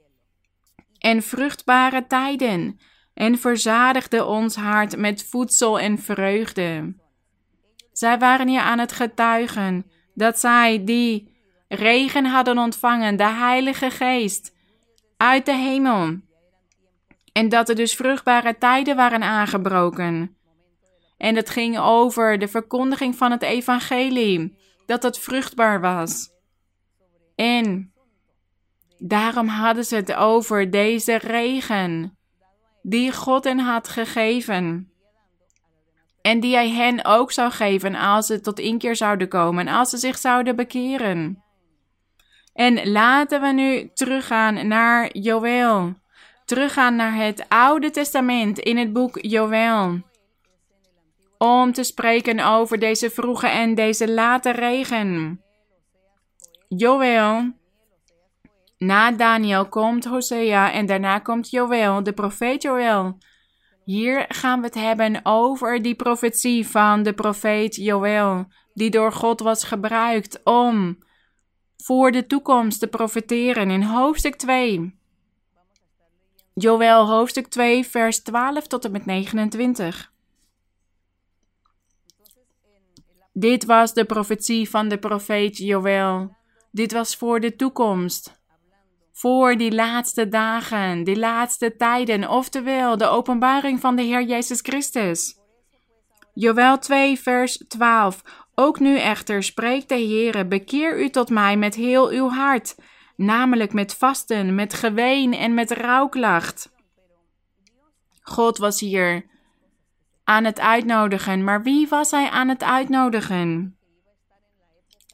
en vruchtbare tijden en verzadigde ons hart met voedsel en vreugde. Zij waren hier aan het getuigen dat zij die regen hadden ontvangen, de Heilige Geest, uit de hemel. En dat er dus vruchtbare tijden waren aangebroken. En het ging over de verkondiging van het evangelie, dat het vruchtbaar was. En daarom hadden ze het over deze regen die God hen had gegeven. En die hij hen ook zou geven als ze tot inkeer zouden komen, als ze zich zouden bekeren. En laten we nu teruggaan naar Joël. Teruggaan naar het Oude Testament in het boek Joël. Om te spreken over deze vroege en deze late regen. Joël. Na Daniel komt Hosea en daarna komt Joël, de profeet Joël. Hier gaan we het hebben over die profetie van de profeet Joël, die door God was gebruikt om voor de toekomst te profeteren in hoofdstuk 2. Joël hoofdstuk 2 vers 12 tot en met 29. Dit was de profetie van de profeet Joël. Dit was voor de toekomst voor die laatste dagen, die laatste tijden, oftewel de openbaring van de Heer Jezus Christus. Joël 2, vers 12. Ook nu echter spreekt de Heere, bekeer u tot mij met heel uw hart, namelijk met vasten, met geween en met rouwklacht. God was hier aan het uitnodigen, maar wie was hij aan het uitnodigen?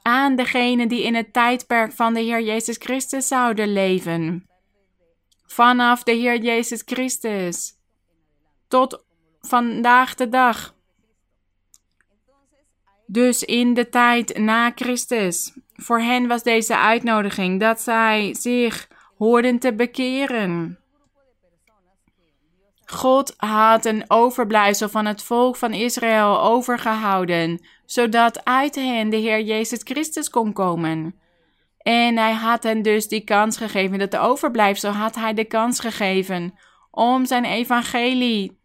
Aan degenen die in het tijdperk van de Heer Jezus Christus zouden leven. Vanaf de Heer Jezus Christus tot vandaag de dag. Dus in de tijd na Christus. Voor hen was deze uitnodiging dat zij zich hoorden te bekeren. God had een overblijfsel van het volk van Israël overgehouden, zodat uit hen de Heer Jezus Christus kon komen. En hij had hen dus die kans gegeven, dat de overblijfsel had hij de kans gegeven om zijn evangelie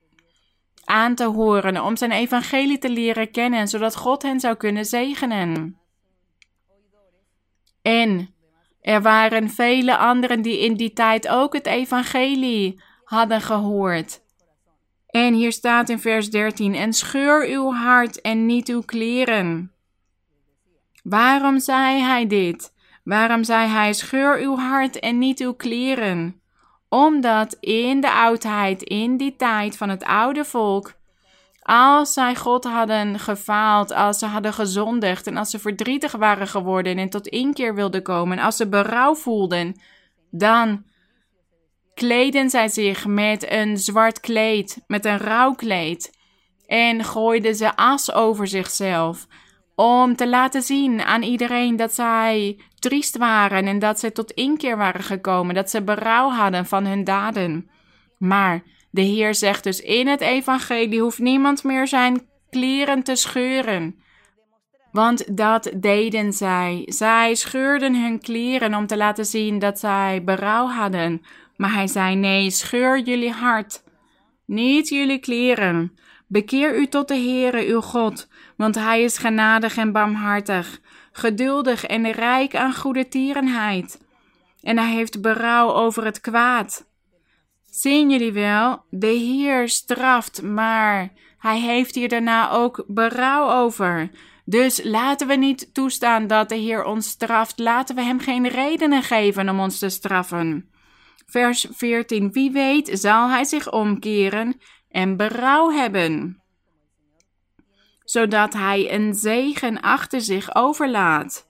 aan te horen, om zijn evangelie te leren kennen, zodat God hen zou kunnen zegenen. En er waren vele anderen die in die tijd ook het evangelie hadden gehoord. En hier staat in vers 13: En scheur uw hart en niet uw kleren. Waarom zei hij dit? Waarom zei hij: Scheur uw hart en niet uw kleren? Omdat in de oudheid, in die tijd van het oude volk, als zij God hadden gefaald, als ze hadden gezondigd en als ze verdrietig waren geworden en tot inkeer wilden komen, als ze berouw voelden, dan kleden zij zich met een zwart kleed, met een rouwkleed, en gooiden ze as over zichzelf, om te laten zien aan iedereen dat zij triest waren en dat ze tot inkeer waren gekomen, dat ze berouw hadden van hun daden. Maar de Heer zegt dus in het evangelie hoeft niemand meer zijn kleren te scheuren. Want dat deden zij. Zij scheurden hun kleren om te laten zien dat zij berouw hadden maar hij zei: Nee, scheur jullie hart, niet jullie kleren. Bekeer u tot de Heere uw God, want hij is genadig en barmhartig, geduldig en rijk aan goede tierenheid. En hij heeft berouw over het kwaad. Zien jullie wel, de Heer straft, maar hij heeft hier daarna ook berouw over. Dus laten we niet toestaan dat de Heer ons straft. Laten we hem geen redenen geven om ons te straffen. Vers 14. Wie weet zal hij zich omkeren en berouw hebben, zodat hij een zegen achter zich overlaat.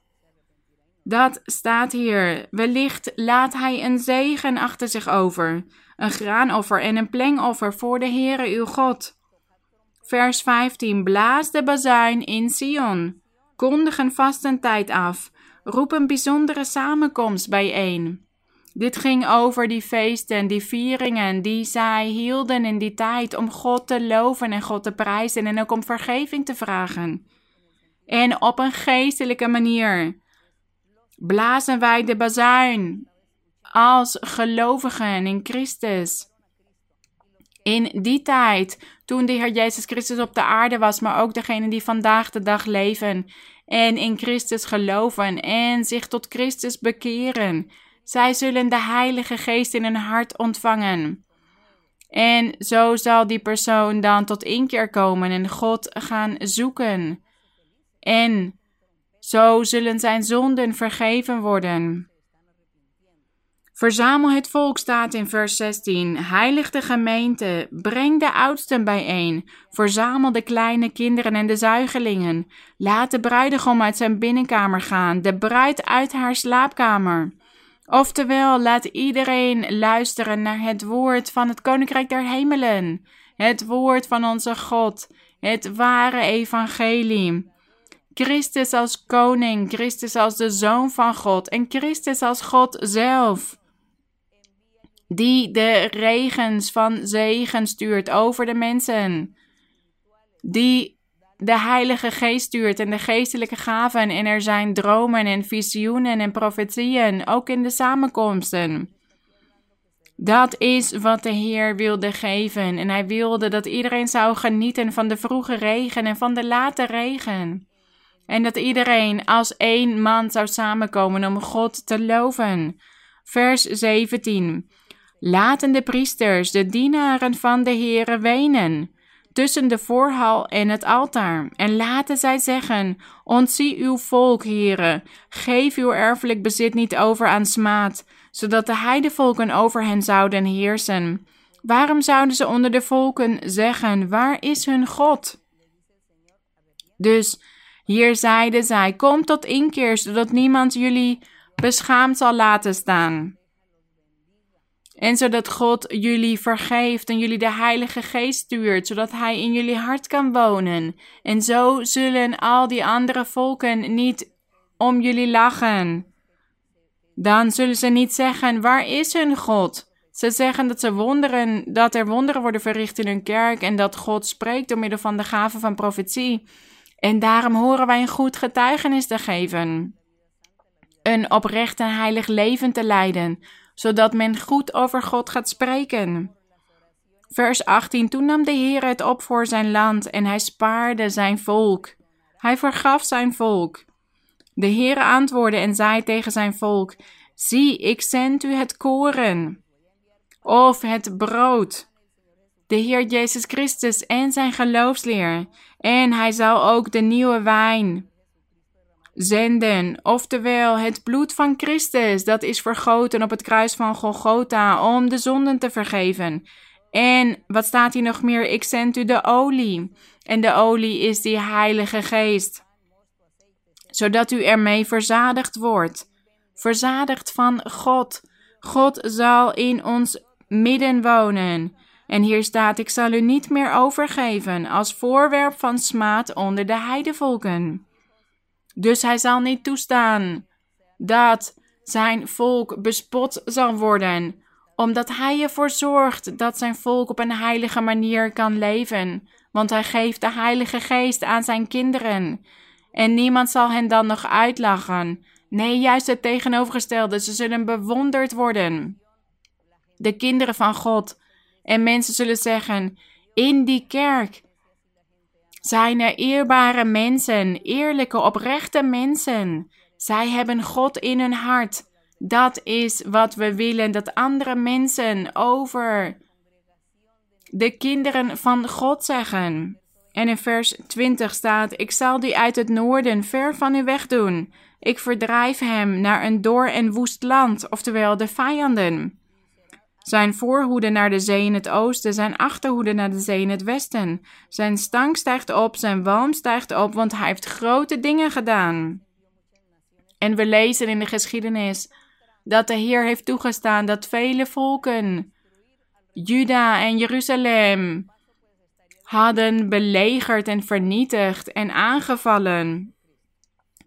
Dat staat hier. Wellicht laat hij een zegen achter zich over, een graanoffer en een plengoffer voor de Heere uw God. Vers 15. Blaas de bazuin in Sion. Kondig een vastentijd af. Roep een bijzondere samenkomst bijeen. Dit ging over die feesten, die vieringen die zij hielden in die tijd om God te loven en God te prijzen en ook om vergeving te vragen. En op een geestelijke manier blazen wij de bazuin als gelovigen in Christus. In die tijd, toen de Heer Jezus Christus op de aarde was, maar ook degenen die vandaag de dag leven en in Christus geloven en zich tot Christus bekeren zij zullen de Heilige Geest in hun hart ontvangen. En zo zal die persoon dan tot inkeer komen en God gaan zoeken. En zo zullen zijn zonden vergeven worden. Verzamel het volk staat in vers 16. Heilig de gemeente, breng de oudsten bijeen. Verzamel de kleine kinderen en de zuigelingen. Laat de bruidegom uit zijn binnenkamer gaan, de bruid uit haar slaapkamer. Oftewel, laat iedereen luisteren naar het woord van het Koninkrijk der Hemelen, het woord van onze God, het ware evangelie. Christus als koning, Christus als de zoon van God en Christus als God zelf die de regens van zegen stuurt over de mensen, die de Heilige Geest stuurt en de geestelijke gaven en er zijn dromen en visioenen en profetieën, ook in de samenkomsten. Dat is wat de Heer wilde geven en hij wilde dat iedereen zou genieten van de vroege regen en van de late regen. En dat iedereen als één man zou samenkomen om God te loven. Vers 17. Laten de priesters, de dienaren van de Heere, wenen tussen de voorhal en het altaar. En laten zij zeggen: Ontzie uw volk, Heere, geef uw erfelijk bezit niet over aan smaad, zodat de heidevolken over hen zouden heersen. Waarom zouden ze onder de volken zeggen: Waar is hun God? Dus hier zeiden zij: Kom tot inkeer, zodat niemand jullie beschaamd zal laten staan. En zodat God jullie vergeeft en jullie de Heilige Geest stuurt, zodat Hij in jullie hart kan wonen. En zo zullen al die andere volken niet om jullie lachen. Dan zullen ze niet zeggen: Waar is hun God? Ze zeggen dat, ze wonderen, dat er wonderen worden verricht in hun kerk en dat God spreekt door middel van de gave van profetie. En daarom horen wij een goed getuigenis te geven. Een oprecht en heilig leven te leiden, zodat men goed over God gaat spreken. Vers 18: Toen nam de Heer het op voor zijn land en hij spaarde zijn volk. Hij vergaf zijn volk. De Heer antwoordde en zei tegen zijn volk: Zie, ik zend u het koren of het brood. De Heer Jezus Christus en zijn geloofsleer. En hij zal ook de nieuwe wijn zenden, oftewel het bloed van Christus, dat is vergoten op het kruis van Golgotha om de zonden te vergeven. En wat staat hier nog meer? Ik zend u de olie. En de olie is die Heilige Geest, zodat u ermee verzadigd wordt. Verzadigd van God. God zal in ons midden wonen. En hier staat: Ik zal u niet meer overgeven als voorwerp van smaad onder de heidevolken. Dus hij zal niet toestaan dat zijn volk bespot zal worden, omdat hij ervoor zorgt dat zijn volk op een heilige manier kan leven. Want hij geeft de Heilige Geest aan zijn kinderen. En niemand zal hen dan nog uitlachen. Nee, juist het tegenovergestelde. Ze zullen bewonderd worden. De kinderen van God. En mensen zullen zeggen: In die kerk zijn er eerbare mensen, eerlijke, oprechte mensen. Zij hebben God in hun hart. Dat is wat we willen, dat andere mensen over de kinderen van God zeggen. En in vers 20 staat: Ik zal die uit het noorden ver van u wegdoen. Ik verdrijf hem naar een door en woest land, oftewel de vijanden. Zijn voorhoede naar de zee in het oosten, zijn achterhoede naar de zee in het westen. Zijn stank stijgt op, zijn walm stijgt op, want hij heeft grote dingen gedaan. En we lezen in de geschiedenis dat de Heer heeft toegestaan dat vele volken, Juda en Jeruzalem, hadden belegerd en vernietigd en aangevallen.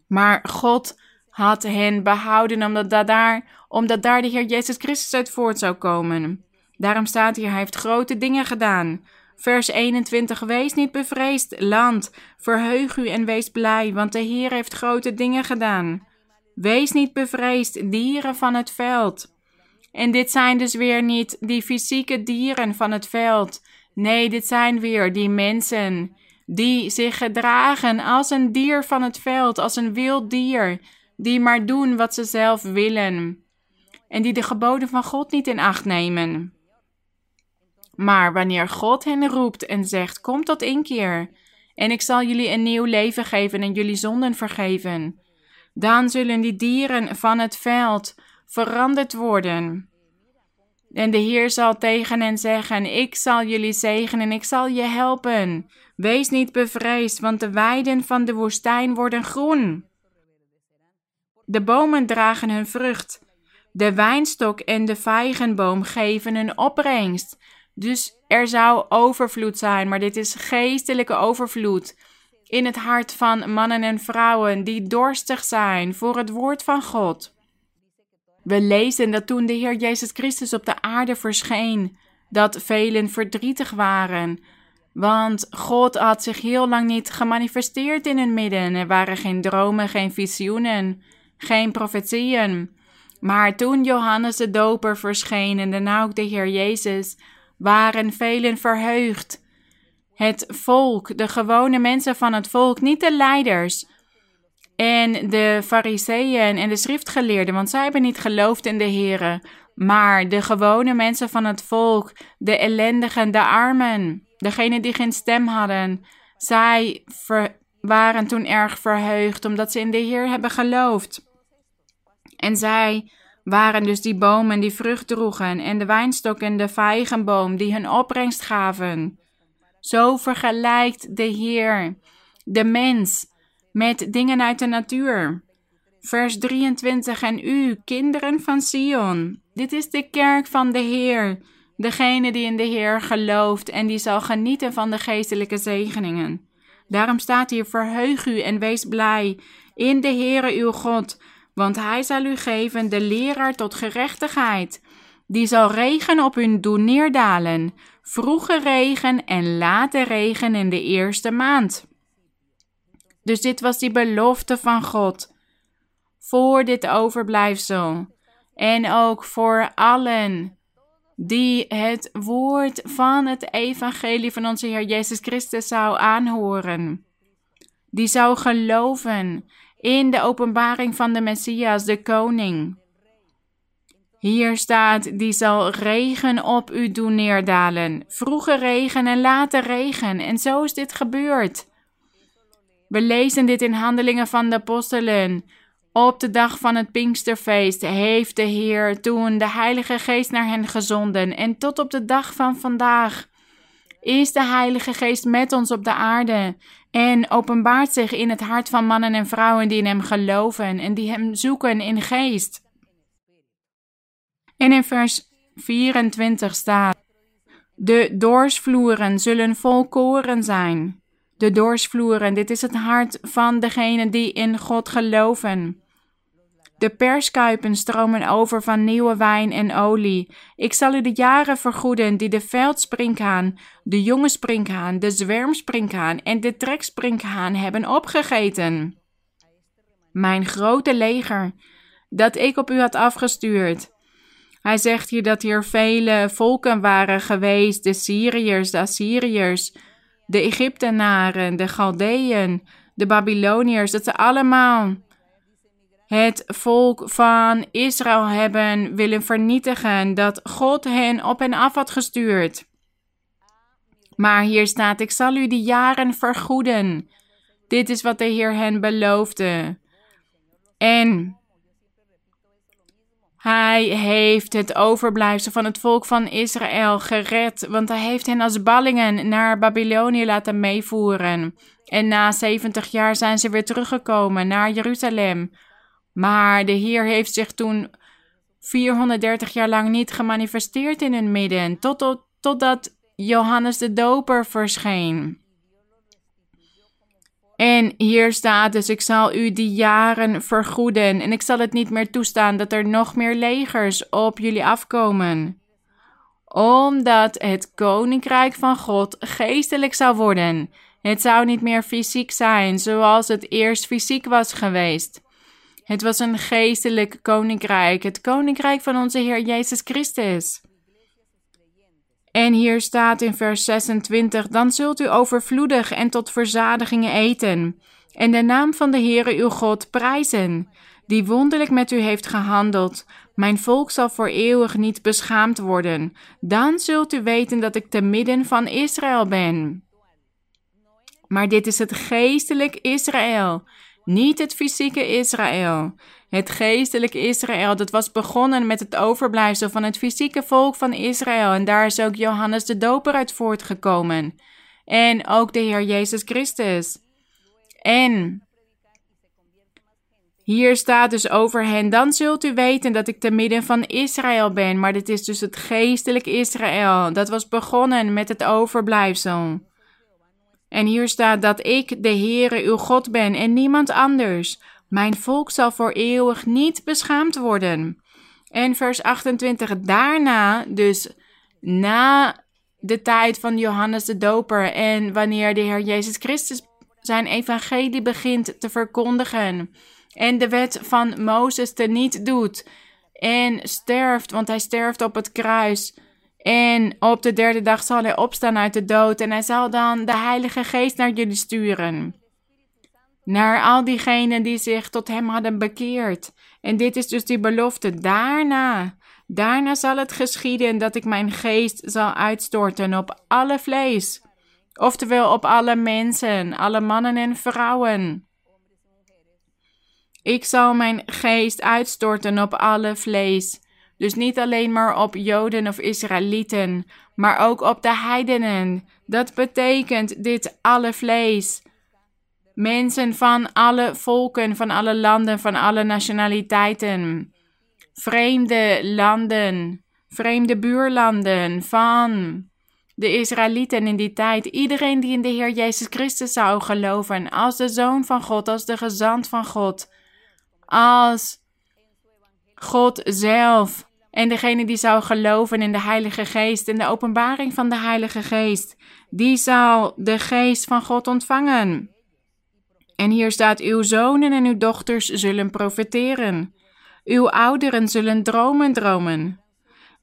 Maar God had hen behouden omdat, dat daar, omdat daar de Heer Jezus Christus uit voort zou komen. Daarom staat hier, hij heeft grote dingen gedaan. Vers 21, wees niet bevreesd, land, verheug u en wees blij, want de Heer heeft grote dingen gedaan. Wees niet bevreesd, dieren van het veld. En dit zijn dus weer niet die fysieke dieren van het veld. Nee, dit zijn weer die mensen die zich gedragen als een dier van het veld, als een wild dier, die maar doen wat ze zelf willen en die de geboden van God niet in acht nemen. Maar wanneer God hen roept en zegt: Kom tot inkeer, en ik zal jullie een nieuw leven geven en jullie zonden vergeven, dan zullen die dieren van het veld veranderd worden. En de Heer zal tegen hen zeggen: Ik zal jullie zegenen, ik zal je helpen. Wees niet bevreesd, want de weiden van de woestijn worden groen. De bomen dragen hun vrucht. De wijnstok en de vijgenboom geven een opbrengst. Dus er zou overvloed zijn, maar dit is geestelijke overvloed. In het hart van mannen en vrouwen die dorstig zijn voor het woord van God. We lezen dat toen de Heer Jezus Christus op de aarde verscheen, dat velen verdrietig waren. Want God had zich heel lang niet gemanifesteerd in hun midden. Er waren geen dromen, geen visioenen, geen profetieën. Maar toen Johannes de Doper verscheen en daarna ook de Heer Jezus, waren velen verheugd. Het volk, de gewone mensen van het volk, niet de leiders en de fariseeën en de schriftgeleerden, want zij hebben niet geloofd in de Here, maar de gewone mensen van het volk, de ellendigen, de armen, degenen die geen stem hadden, zij waren toen erg verheugd omdat ze in de Heer hebben geloofd. En zij waren dus die bomen die vrucht droegen en de wijnstok en de vijgenboom die hun opbrengst gaven. Zo vergelijkt de Heer de mens met dingen uit de natuur. Vers 23 en u, kinderen van Sion. Dit is de kerk van de Heer, degene die in de Heer gelooft en die zal genieten van de geestelijke zegeningen. Daarom staat hier: verheug u en wees blij in de Heere uw God want hij zal u geven de leraar tot gerechtigheid. Die zal regen op u doen neerdalen, vroege regen en late regen in de eerste maand. Dus dit was die belofte van God voor dit overblijfsel en ook voor allen die het woord van het evangelie van onze Heer Jezus Christus zou aanhoren. Die zou geloven in de openbaring van de Messias, de koning. Hier staat, die zal regen op u doen neerdalen, vroege regen en late regen. En zo is dit gebeurd. We lezen dit in Handelingen van de Apostelen. Op de dag van het Pinksterfeest heeft de Heer toen de Heilige Geest naar hen gezonden. En tot op de dag van vandaag is de Heilige Geest met ons op de aarde en openbaart zich in het hart van mannen en vrouwen die in Hem geloven en die Hem zoeken in geest. En in vers 24 staat: De doorsvloeren zullen vol koren zijn. De doorsvloeren, dit is het hart van degenen die in God geloven. De perskuipen stromen over van nieuwe wijn en olie. Ik zal u de jaren vergoeden die de veldsprinkhaan, de jonge sprinkhaan, de zwermsprinkhaan en de treksprinkhaan hebben opgegeten. Mijn grote leger, dat ik op u had afgestuurd. Hij zegt hier dat hier vele volken waren geweest: de Syriërs, de Assyriërs, de Egyptenaren, de Galdeën, de Babyloniërs, dat ze allemaal het volk van Israël hebben willen vernietigen, dat God hen op en af had gestuurd. Maar hier staat: Ik zal u die jaren vergoeden. Dit is wat de Heer hen beloofde. En hij heeft het overblijfsel van het volk van Israël gered, want hij heeft hen als ballingen naar Babylonië laten meevoeren. En na 70 jaar zijn ze weer teruggekomen naar Jeruzalem maar de Heer heeft zich toen 430 jaar lang niet gemanifesteerd in hun midden, tot, totdat Johannes de Doper verscheen. En hier staat dus: Ik zal u die jaren vergoeden, en ik zal het niet meer toestaan dat er nog meer legers op jullie afkomen. Omdat het koninkrijk van God geestelijk zou worden. Het zou niet meer fysiek zijn, zoals het eerst fysiek was geweest. Het was een geestelijk koninkrijk, het koninkrijk van onze Heer Jezus Christus. En hier staat in vers 26: Dan zult u overvloedig en tot verzadigingen eten, en de naam van de Heere uw God prijzen, die wonderlijk met u heeft gehandeld. Mijn volk zal voor eeuwig niet beschaamd worden. Dan zult u weten dat ik te midden van Israël ben. Maar dit is het geestelijk Israël Niet het fysieke Israël. Het geestelijke Israël, dat was begonnen met het overblijfsel van het fysieke volk van Israël. En daar is ook Johannes de Doper uit voortgekomen. En ook de Heer Jezus Christus. En hier staat dus over hen: Dan zult u weten dat ik te midden van Israël ben. Maar dit is dus het geestelijk Israël. Dat was begonnen met het overblijfsel. En hier staat dat ik de Heere uw God ben en niemand anders. Mijn volk zal voor eeuwig niet beschaamd worden. En vers 28, daarna, dus na de tijd van Johannes de Doper en wanneer de Heer Jezus Christus zijn evangelie begint te verkondigen en de wet van Mozes niet doet en sterft, want hij sterft op het kruis. En op de derde dag zal hij opstaan uit de dood en hij zal dan de Heilige Geest naar jullie sturen. Naar al diegenen die zich tot hem hadden bekeerd. En dit is dus die belofte. Daarna, daarna zal het geschieden dat ik mijn geest zal uitstorten op alle vlees. Oftewel op alle mensen, alle mannen en vrouwen. Ik zal mijn geest uitstorten op alle vlees. Dus niet alleen maar op Joden of Israëlieten, maar ook op de heidenen. Dat betekent dit alle vlees. Mensen van alle volken, van alle landen, van alle nationaliteiten. Vreemde landen, vreemde buurlanden van de Israëlieten in die tijd. Iedereen die in de Heer Jezus Christus zou geloven als de Zoon van God, als de gezant van God als God zelf. En degene die zou geloven in de Heilige Geest, in de openbaring van de Heilige Geest, die zal de Geest van God ontvangen. En hier staat: Uw zonen en uw dochters zullen profeteren. Uw ouderen zullen dromen dromen.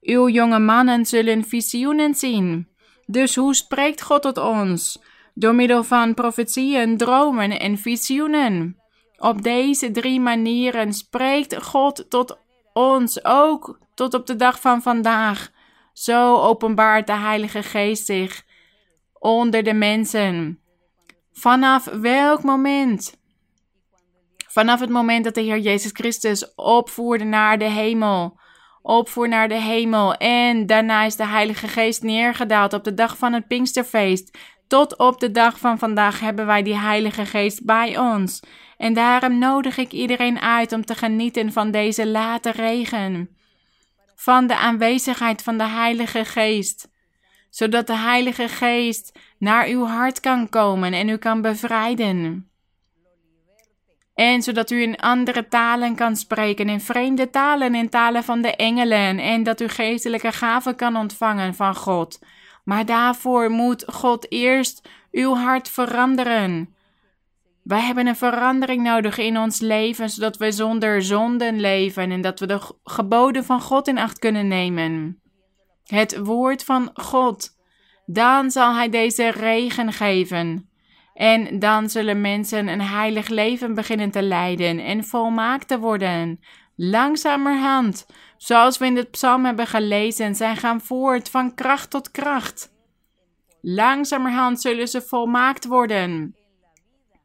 Uw jonge mannen zullen visioenen zien. Dus hoe spreekt God tot ons? Door middel van profetieën, dromen en visioenen. Op deze drie manieren spreekt God tot ons, ook tot op de dag van vandaag. Zo openbaart de Heilige Geest zich onder de mensen. Vanaf welk moment? Vanaf het moment dat de Heer Jezus Christus opvoerde naar de hemel. Opvoer naar de hemel. En daarna is de Heilige Geest neergedaald op de dag van het Pinksterfeest. Tot op de dag van vandaag hebben wij die Heilige Geest bij ons. En daarom nodig ik iedereen uit om te genieten van deze late regen. Van de aanwezigheid van de Heilige Geest. Zodat de Heilige Geest naar uw hart kan komen en u kan bevrijden. En zodat u in andere talen kan spreken, in vreemde talen, in talen van de engelen. En dat u geestelijke gaven kan ontvangen van God. Maar daarvoor moet God eerst uw hart veranderen. Wij hebben een verandering nodig in ons leven, zodat we zonder zonden leven en dat we de geboden van God in acht kunnen nemen. Het woord van God. Dan zal Hij deze regen geven. En dan zullen mensen een heilig leven beginnen te leiden en volmaakt te worden. Langzamerhand, zoals we in het psalm hebben gelezen, zij gaan voort van kracht tot kracht. Langzamerhand zullen ze volmaakt worden.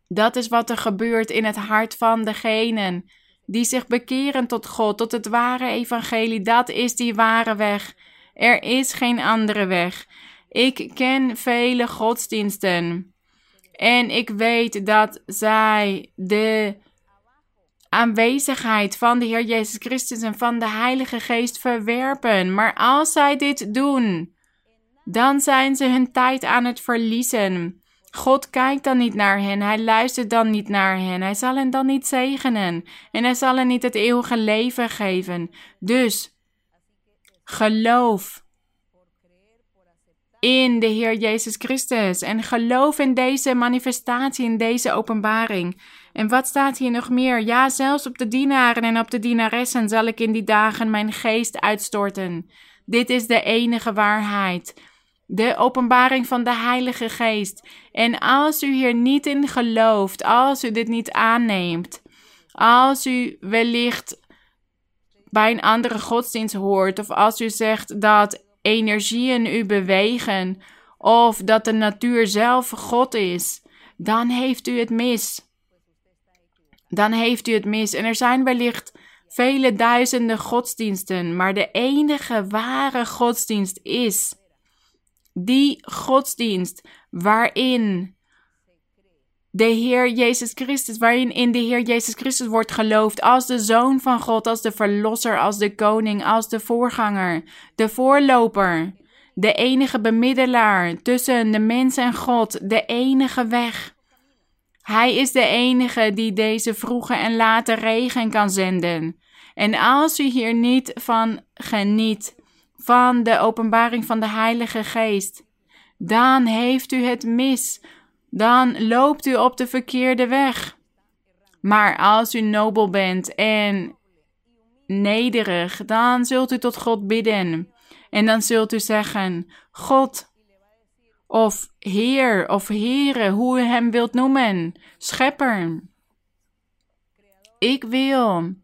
Dat is wat er gebeurt in het hart van degenen die zich bekeren tot God, tot het ware evangelie. Dat is die ware weg. Er is geen andere weg. Ik ken vele godsdiensten en ik weet dat zij de aanwezigheid van de Heer Jezus Christus en van de Heilige Geest verwerpen. Maar als zij dit doen, dan zijn ze hun tijd aan het verliezen. God kijkt dan niet naar hen, hij luistert dan niet naar hen, hij zal hen dan niet zegenen en hij zal hen niet het eeuwige leven geven. Dus geloof in de Heer Jezus Christus en geloof in deze manifestatie, in deze openbaring. En wat staat hier nog meer? Ja, zelfs op de dienaren en op de dienaressen zal ik in die dagen mijn geest uitstorten. Dit is de enige waarheid de openbaring van de Heilige Geest. En als u hier niet in gelooft, als u dit niet aanneemt, als u wellicht bij een andere godsdienst hoort, of als u zegt dat energieën u bewegen, of dat de natuur zelf God is, dan heeft u het mis. dan heeft u het mis. En er zijn wellicht vele duizenden godsdiensten, maar de enige ware godsdienst is die godsdienst waarin de Heer Jezus Christus, waarin in de Heer Jezus Christus wordt geloofd als de Zoon van God, als de Verlosser, als de Koning, als de voorganger, de voorloper, de enige bemiddelaar tussen de mens en God, de enige weg. Hij is de enige die deze vroege en late regen kan zenden. En als u hier niet van geniet, van de openbaring van de Heilige Geest, dan heeft u het mis, dan loopt u op de verkeerde weg. Maar als u nobel bent en nederig, dan zult u tot God bidden. En dan zult u zeggen: God, of Heer, of Here, hoe u hem wilt noemen, Schepper. Ik wil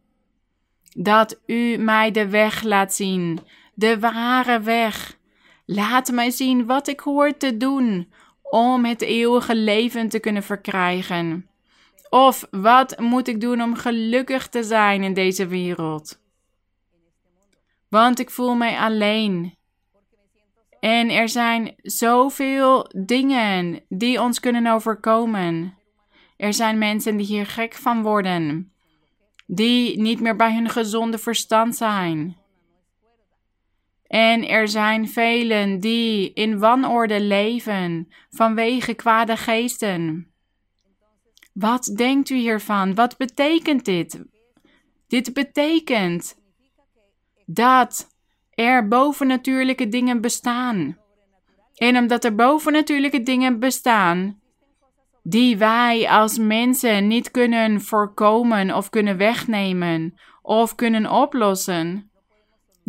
dat u mij de weg laat zien, de ware weg. Laat mij zien wat ik hoor te doen om het eeuwige leven te kunnen verkrijgen. Of wat moet ik doen om gelukkig te zijn in deze wereld? Want ik voel mij alleen. En er zijn zoveel dingen die ons kunnen overkomen. Er zijn mensen die hier gek van worden, die niet meer bij hun gezonde verstand zijn. En er zijn velen die in wanorde leven vanwege kwade geesten. Wat denkt u hiervan? Wat betekent dit? Dit betekent dat er bovennatuurlijke dingen bestaan. En omdat er bovennatuurlijke dingen bestaan, die wij als mensen niet kunnen voorkomen of kunnen wegnemen of kunnen oplossen,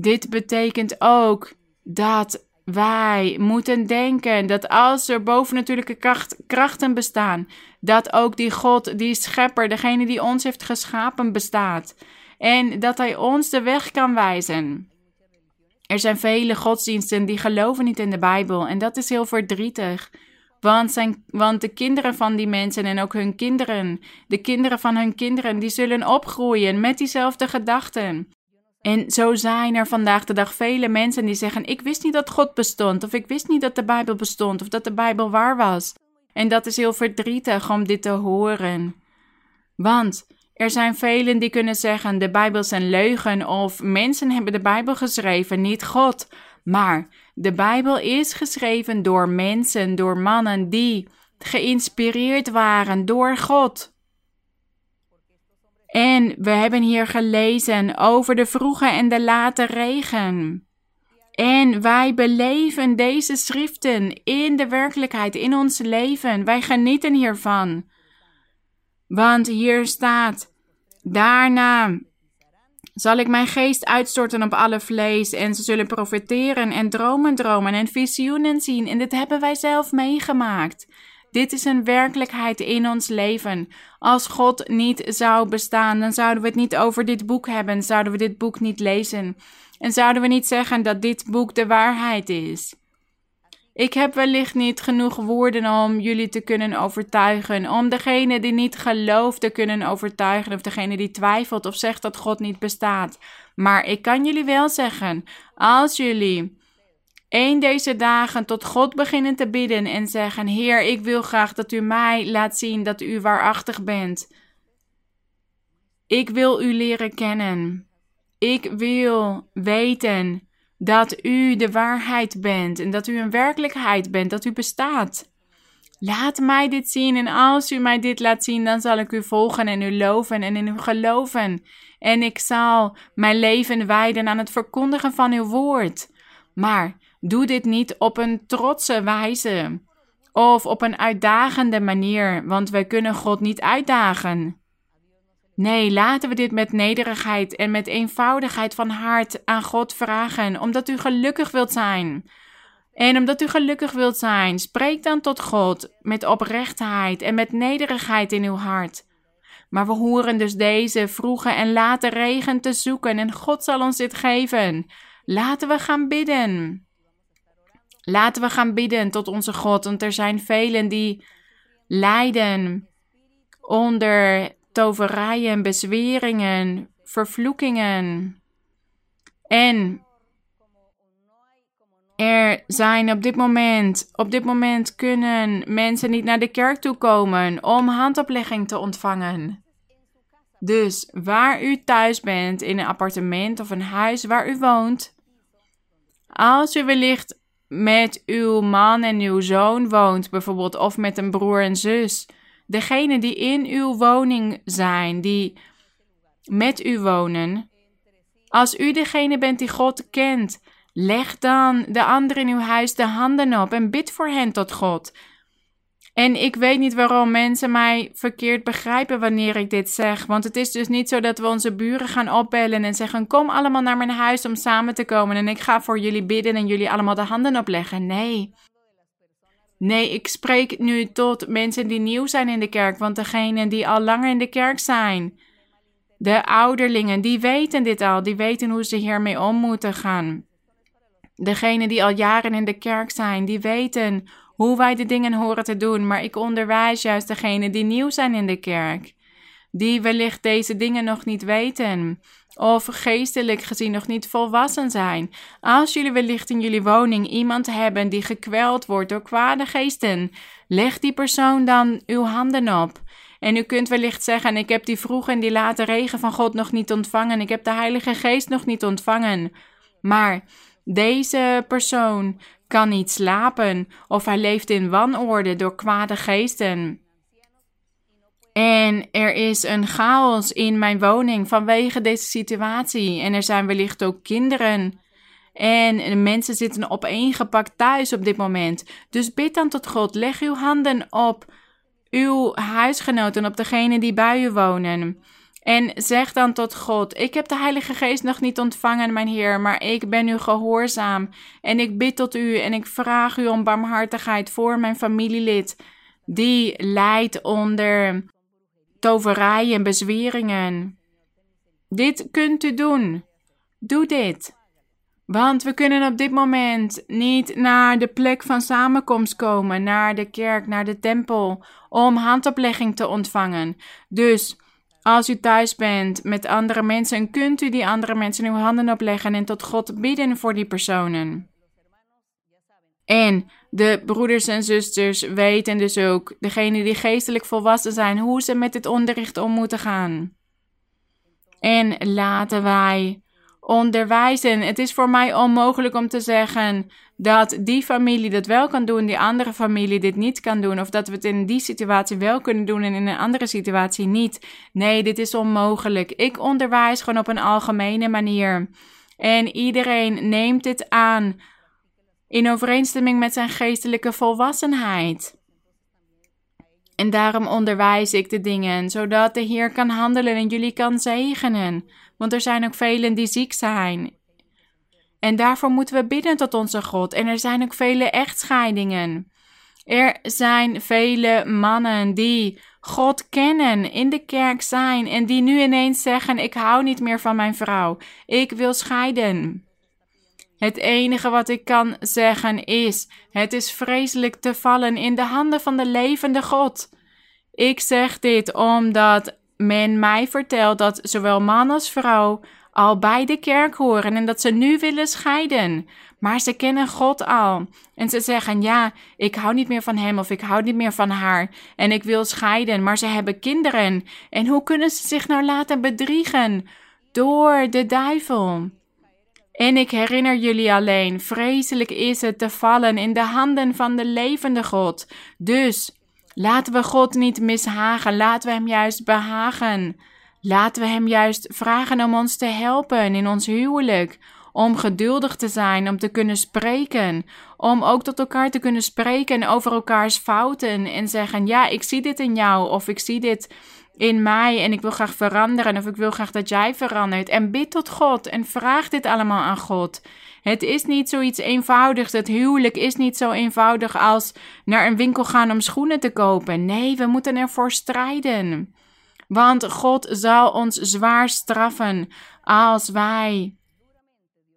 dit betekent ook dat wij moeten denken dat als er bovennatuurlijke kracht, krachten bestaan, dat ook die God, die schepper, degene die ons heeft geschapen, bestaat. En dat hij ons de weg kan wijzen. Er zijn vele godsdiensten die geloven niet in de Bijbel en dat is heel verdrietig. Want, zijn, want de kinderen van die mensen en ook hun kinderen, de kinderen van hun kinderen, die zullen opgroeien met diezelfde gedachten. En zo zijn er vandaag de dag vele mensen die zeggen: Ik wist niet dat God bestond, of ik wist niet dat de Bijbel bestond, of dat de Bijbel waar was. En dat is heel verdrietig om dit te horen. Want er zijn velen die kunnen zeggen: de Bijbel is een leugen, of mensen hebben de Bijbel geschreven, niet God. Maar de Bijbel is geschreven door mensen, door mannen die geïnspireerd waren door God. En we hebben hier gelezen over de vroege en de late regen. En wij beleven deze schriften in de werkelijkheid, in ons leven. Wij genieten hiervan. Want hier staat: Daarna zal ik mijn geest uitstorten op alle vlees, en ze zullen profiteren en dromen dromen en visioenen zien. En dit hebben wij zelf meegemaakt. Dit is een werkelijkheid in ons leven. Als God niet zou bestaan, dan zouden we het niet over dit boek hebben, zouden we dit boek niet lezen. En zouden we niet zeggen dat dit boek de waarheid is. Ik heb wellicht niet genoeg woorden om jullie te kunnen overtuigen, om degene die niet gelooft te kunnen overtuigen, of degene die twijfelt of zegt dat God niet bestaat. Maar ik kan jullie wel zeggen, als jullie een deze dagen tot God beginnen te bidden en zeggen: Heer, ik wil graag dat u mij laat zien dat u waarachtig bent. Ik wil u leren kennen. Ik wil weten dat u de waarheid bent en dat u een werkelijkheid bent, dat u bestaat. Laat mij dit zien en als u mij dit laat zien, dan zal ik u volgen en u loven en in u geloven. En ik zal mijn leven wijden aan het verkondigen van uw woord. Maar Doe dit niet op een trotse wijze of op een uitdagende manier, want wij kunnen God niet uitdagen. Nee, laten we dit met nederigheid en met eenvoudigheid van hart aan God vragen, omdat u gelukkig wilt zijn. En omdat u gelukkig wilt zijn, spreek dan tot God met oprechtheid en met nederigheid in uw hart. Maar we horen dus deze vroege en late regen te zoeken en God zal ons dit geven. Laten we gaan bidden. Laten we gaan bidden tot onze God, want er zijn velen die lijden onder toverijen, bezweringen, vervloekingen. En er zijn op dit moment, op dit moment kunnen mensen niet naar de kerk toe komen om handoplegging te ontvangen. Dus waar u thuis bent, in een appartement of een huis waar u woont, als u wellicht met uw man en uw zoon woont, bijvoorbeeld, of met een broer en zus, degene die in uw woning zijn, die met u wonen, als u degene bent die God kent, leg dan de anderen in uw huis de handen op en bid voor hen tot God. En ik weet niet waarom mensen mij verkeerd begrijpen wanneer ik dit zeg. Want het is dus niet zo dat we onze buren gaan opbellen en zeggen: Kom allemaal naar mijn huis om samen te komen en ik ga voor jullie bidden en jullie allemaal de handen opleggen. Nee. Nee, ik spreek nu tot mensen die nieuw zijn in de kerk, want degenen die al langer in de kerk zijn, de ouderlingen, die weten dit al, die weten hoe ze hiermee om moeten gaan. Degenen die al jaren in de kerk zijn, die weten hoe wij de dingen horen te doen, maar ik onderwijs juist degenen die nieuw zijn in de kerk, die wellicht deze dingen nog niet weten of geestelijk gezien nog niet volwassen zijn. Als jullie wellicht in jullie woning iemand hebben die gekweld wordt door kwade geesten, leg die persoon dan uw handen op. En u kunt wellicht zeggen: Ik heb die vroege en die late regen van God nog niet ontvangen. Ik heb de Heilige Geest nog niet ontvangen. Maar deze persoon kan niet slapen of hij leeft in wanorde door kwade geesten. En er is een chaos in mijn woning vanwege deze situatie. En er zijn wellicht ook kinderen. En mensen zitten opeengepakt thuis op dit moment. Dus bid dan tot God. Leg uw handen op uw huisgenoten, op degene die bij u wonen. En zeg dan tot God: Ik heb de Heilige Geest nog niet ontvangen, mijn Heer, maar ik ben u gehoorzaam. En ik bid tot u en ik vraag u om barmhartigheid voor mijn familielid, die lijdt onder toverij en bezweringen. Dit kunt u doen. Doe dit. Want we kunnen op dit moment niet naar de plek van samenkomst komen, naar de kerk, naar de tempel, om handoplegging te ontvangen. Dus als u thuis bent met andere mensen, kunt u die andere mensen uw handen opleggen en tot God bidden voor die personen. En de broeders en zusters weten dus ook, degenen die geestelijk volwassen zijn, hoe ze met dit onderricht om moeten gaan. En laten wij onderwijzen. Het is voor mij onmogelijk om te zeggen dat die familie dat wel kan doen, die andere familie dit niet kan doen, of dat we het in die situatie wel kunnen doen en in een andere situatie niet. Nee, dit is onmogelijk. Ik onderwijs gewoon op een algemene manier. En iedereen neemt dit aan in overeenstemming met zijn geestelijke volwassenheid. En daarom onderwijs ik de dingen, zodat de Heer kan handelen en jullie kan zegenen. Want er zijn ook velen die ziek zijn. En daarvoor moeten we bidden tot onze God. En er zijn ook vele echtscheidingen. Er zijn vele mannen die God kennen, in de kerk zijn en die nu ineens zeggen: Ik hou niet meer van mijn vrouw, ik wil scheiden. Het enige wat ik kan zeggen is: het is vreselijk te vallen in de handen van de levende God. Ik zeg dit omdat men mij vertelt dat zowel man als vrouw al bij de kerk horen en dat ze nu willen scheiden. Maar ze kennen God al. En ze zeggen: Ja, ik hou niet meer van hem of ik hou niet meer van haar. En ik wil scheiden, maar ze hebben kinderen. En hoe kunnen ze zich nou laten bedriegen? Door de duivel. En ik herinner jullie alleen: vreselijk is het te vallen in de handen van de levende God. Dus laten we God niet mishagen, laten we Hem juist behagen. Laten we Hem juist vragen om ons te helpen in ons huwelijk. Om geduldig te zijn, om te kunnen spreken. Om ook tot elkaar te kunnen spreken over elkaars fouten. En zeggen: Ja, ik zie dit in jou. Of ik zie dit in mij en ik wil graag veranderen. Of ik wil graag dat jij verandert. En bid tot God en vraag dit allemaal aan God. Het is niet zoiets eenvoudigs. Het huwelijk is niet zo eenvoudig als naar een winkel gaan om schoenen te kopen. Nee, we moeten ervoor strijden. Want God zal ons zwaar straffen als wij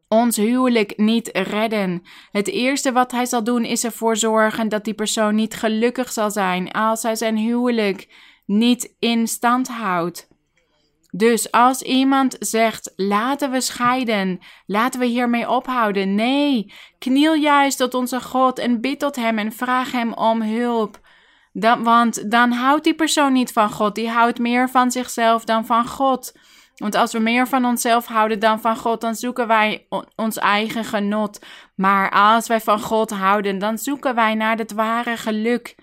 ons huwelijk niet redden. Het eerste wat hij zal doen is ervoor zorgen dat die persoon niet gelukkig zal zijn als hij zijn huwelijk niet in stand houdt. Dus als iemand zegt: laten we scheiden, laten we hiermee ophouden. Nee, kniel juist tot onze God en bid tot Hem en vraag Hem om hulp. Want dan houdt die persoon niet van God, die houdt meer van zichzelf dan van God. Want als we meer van onszelf houden dan van God, dan zoeken wij ons eigen genot. Maar als wij van God houden, dan zoeken wij naar het ware geluk.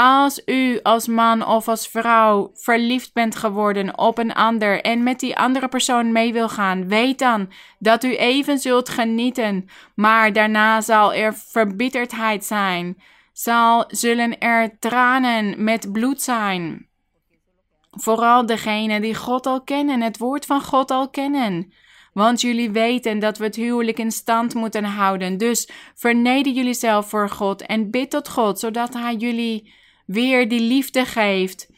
Als u als man of als vrouw verliefd bent geworden op een ander en met die andere persoon mee wil gaan, weet dan dat u even zult genieten, maar daarna zal er verbitterdheid zijn, zal, zullen er tranen met bloed zijn. Vooral degenen die God al kennen, het woord van God al kennen. Want jullie weten dat we het huwelijk in stand moeten houden. Dus verneder jullie zelf voor God en bid tot God, zodat Hij jullie weer die liefde geeft.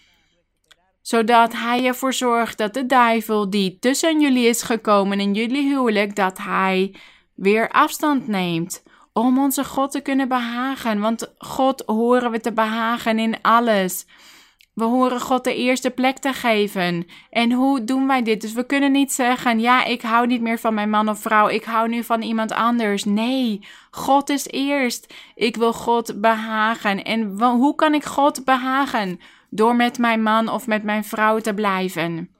Zodat Hij ervoor zorgt dat de duivel die tussen jullie is gekomen in jullie huwelijk, dat Hij weer afstand neemt. Om onze God te kunnen behagen. Want God horen we te behagen in alles. We horen God de eerste plek te geven. En hoe doen wij dit? Dus we kunnen niet zeggen: Ja, ik hou niet meer van mijn man of vrouw. Ik hou nu van iemand anders. Nee, God is eerst. Ik wil God behagen. En hoe kan ik God behagen? Door met mijn man of met mijn vrouw te blijven.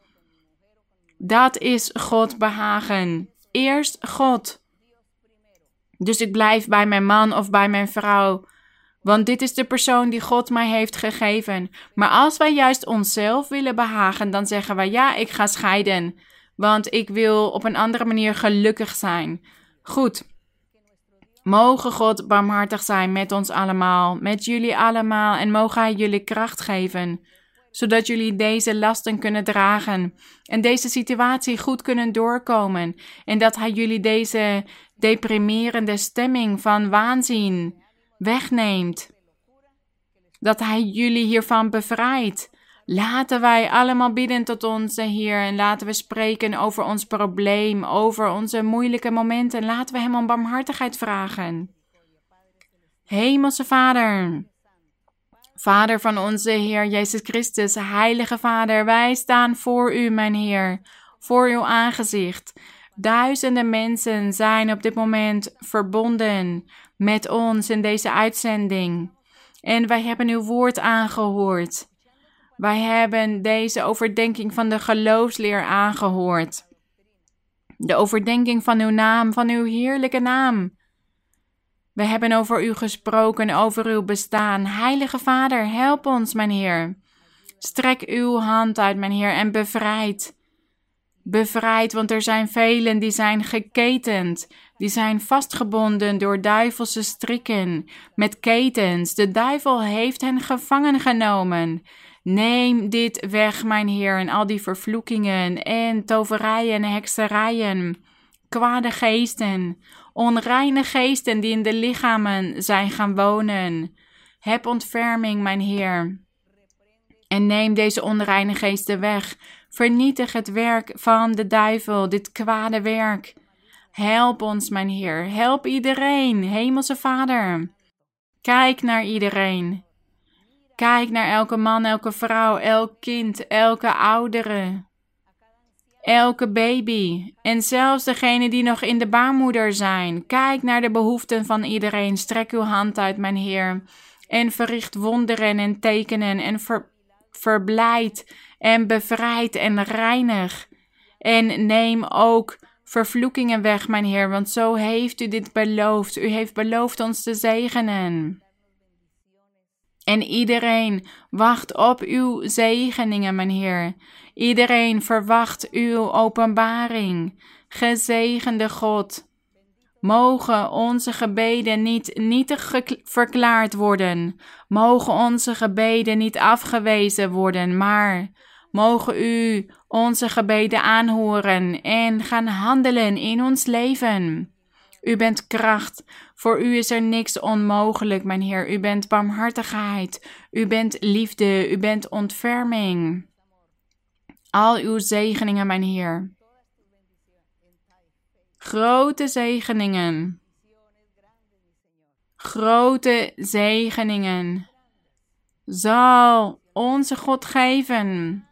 Dat is God behagen. Eerst God. Dus ik blijf bij mijn man of bij mijn vrouw. Want dit is de persoon die God mij heeft gegeven. Maar als wij juist onszelf willen behagen, dan zeggen wij: ja, ik ga scheiden. Want ik wil op een andere manier gelukkig zijn. Goed. Mogen God barmhartig zijn met ons allemaal, met jullie allemaal, en mogen Hij jullie kracht geven, zodat jullie deze lasten kunnen dragen en deze situatie goed kunnen doorkomen, en dat Hij jullie deze deprimerende stemming van waanzin wegneemt. Dat Hij jullie hiervan bevrijdt. Laten wij allemaal bidden tot onze Heer en laten we spreken over ons probleem, over onze moeilijke momenten. Laten we Hem om barmhartigheid vragen. Hemelse Vader, Vader van onze Heer Jezus Christus, Heilige Vader, wij staan voor U, mijn Heer, voor Uw aangezicht. Duizenden mensen zijn op dit moment verbonden met ons in deze uitzending. En wij hebben uw woord aangehoord. Wij hebben deze overdenking van de geloofsleer aangehoord. De overdenking van uw naam, van uw heerlijke naam. We hebben over u gesproken, over uw bestaan. Heilige Vader, help ons, mijn Heer. Strek uw hand uit, mijn Heer, en bevrijd. Bevrijd, want er zijn velen die zijn geketend die zijn vastgebonden door duivelse strikken, met ketens. De duivel heeft hen gevangen genomen. Neem dit weg, mijn Heer, en al die vervloekingen en toverijen en hekserijen, kwade geesten, onreine geesten die in de lichamen zijn gaan wonen. Heb ontferming, mijn Heer. En neem deze onreine geesten weg. Vernietig het werk van de duivel, dit kwade werk. Help ons, mijn Heer. Help iedereen, Hemelse Vader. Kijk naar iedereen. Kijk naar elke man, elke vrouw, elk kind, elke oudere, elke baby en zelfs degene die nog in de baarmoeder zijn. Kijk naar de behoeften van iedereen. Strek uw hand uit, mijn Heer, en verricht wonderen en tekenen en ver, en bevrijd en reinig. En neem ook vervloekingen weg, mijn Heer, want zo heeft u dit beloofd. U heeft beloofd ons te zegenen. En iedereen wacht op uw zegeningen, mijn Heer. Iedereen verwacht uw openbaring. Gezegende God. Mogen onze gebeden niet nietig verklaard worden. Mogen onze gebeden niet afgewezen worden, maar mogen u onze gebeden aanhoren en gaan handelen in ons leven. U bent kracht. Voor u is er niks onmogelijk, mijn Heer. U bent barmhartigheid. U bent liefde. U bent ontferming. Al uw zegeningen, mijn Heer. Grote zegeningen. Grote zegeningen. Zal onze God geven.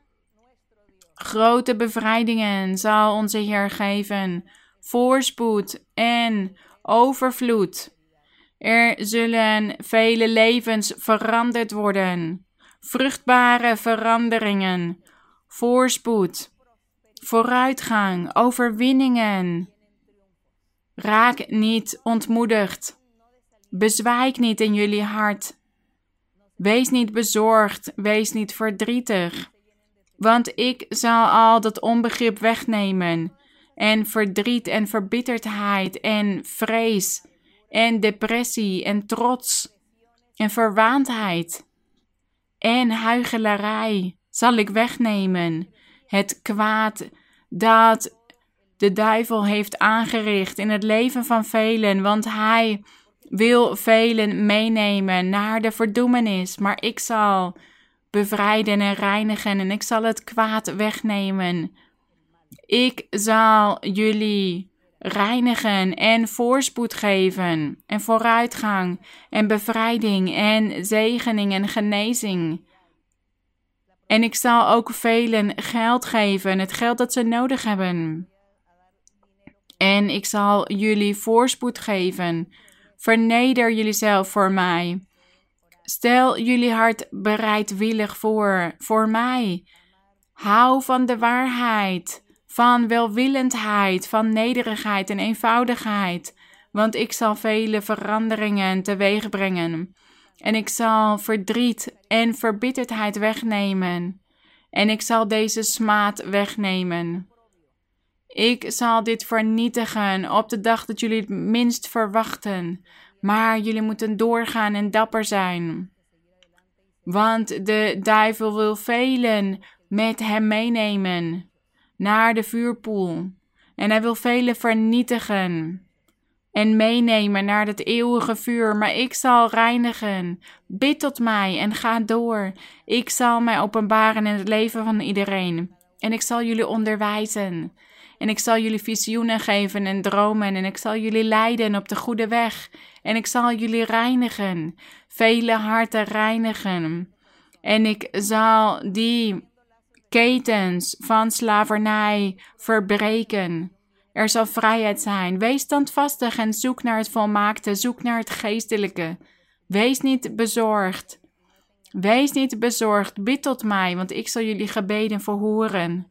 Grote bevrijdingen zal onze Heer geven, voorspoed en overvloed. Er zullen vele levens veranderd worden, vruchtbare veranderingen, voorspoed, vooruitgang, overwinningen. Raak niet ontmoedigd. Bezwijk niet in jullie hart. Wees niet bezorgd, wees niet verdrietig. Want ik zal al dat onbegrip wegnemen, en verdriet en verbitterdheid en vrees en depressie en trots en verwaandheid en huichelarij zal ik wegnemen. Het kwaad dat de duivel heeft aangericht in het leven van velen, want hij wil velen meenemen naar de verdoemenis, maar ik zal bevrijden en reinigen en ik zal het kwaad wegnemen. Ik zal jullie reinigen en voorspoed geven en vooruitgang en bevrijding en zegening en genezing. En ik zal ook velen geld geven, het geld dat ze nodig hebben. En ik zal jullie voorspoed geven. Verneder jullie zelf voor mij. Stel jullie hart bereidwillig voor, voor mij. Hou van de waarheid, van welwillendheid, van nederigheid en eenvoudigheid, want ik zal vele veranderingen teweeg brengen. En ik zal verdriet en verbitterdheid wegnemen. En ik zal deze smaad wegnemen. Ik zal dit vernietigen op de dag dat jullie het minst verwachten. Maar jullie moeten doorgaan en dapper zijn. Want de duivel wil velen met hem meenemen naar de vuurpoel. En hij wil velen vernietigen en meenemen naar het eeuwige vuur. Maar ik zal reinigen. Bid tot mij en ga door. Ik zal mij openbaren in het leven van iedereen. En ik zal jullie onderwijzen. En ik zal jullie visioenen geven en dromen. En ik zal jullie leiden op de goede weg. En ik zal jullie reinigen. Vele harten reinigen. En ik zal die ketens van slavernij verbreken. Er zal vrijheid zijn. Wees standvastig en zoek naar het volmaakte. Zoek naar het geestelijke. Wees niet bezorgd. Wees niet bezorgd. Bid tot mij, want ik zal jullie gebeden verhoren.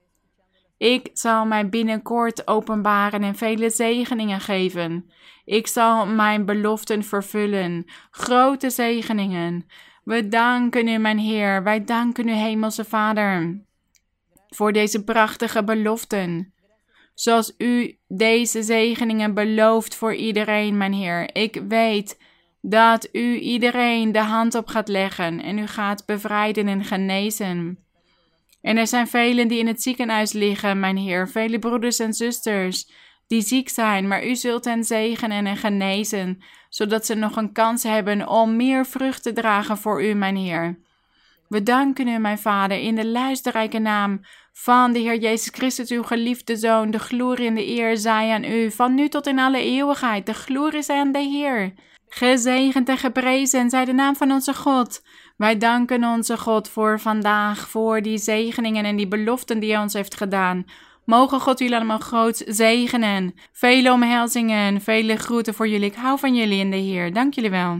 Ik zal mij binnenkort openbaren en vele zegeningen geven. Ik zal mijn beloften vervullen. Grote zegeningen. We danken u, mijn Heer. Wij danken u, Hemelse Vader, voor deze prachtige beloften. Zoals u deze zegeningen belooft voor iedereen, mijn Heer. Ik weet dat u iedereen de hand op gaat leggen en u gaat bevrijden en genezen. En er zijn velen die in het ziekenhuis liggen, mijn Heer, vele broeders en zusters die ziek zijn, maar u zult hen zegenen en genezen, zodat ze nog een kans hebben om meer vrucht te dragen voor u, mijn Heer. We danken u, mijn Vader, in de luisterrijke naam van de Heer Jezus Christus, uw geliefde Zoon. De glorie en de eer zij aan u, van nu tot in alle eeuwigheid. De glorie zij aan de Heer. Gezegend en geprezen zij de naam van onze God. Wij danken onze God voor vandaag, voor die zegeningen en die beloften die hij ons heeft gedaan. Mogen God jullie allemaal groot zegenen. Vele omhelzingen, vele groeten voor jullie. Ik hou van jullie in de Heer. Dank jullie wel.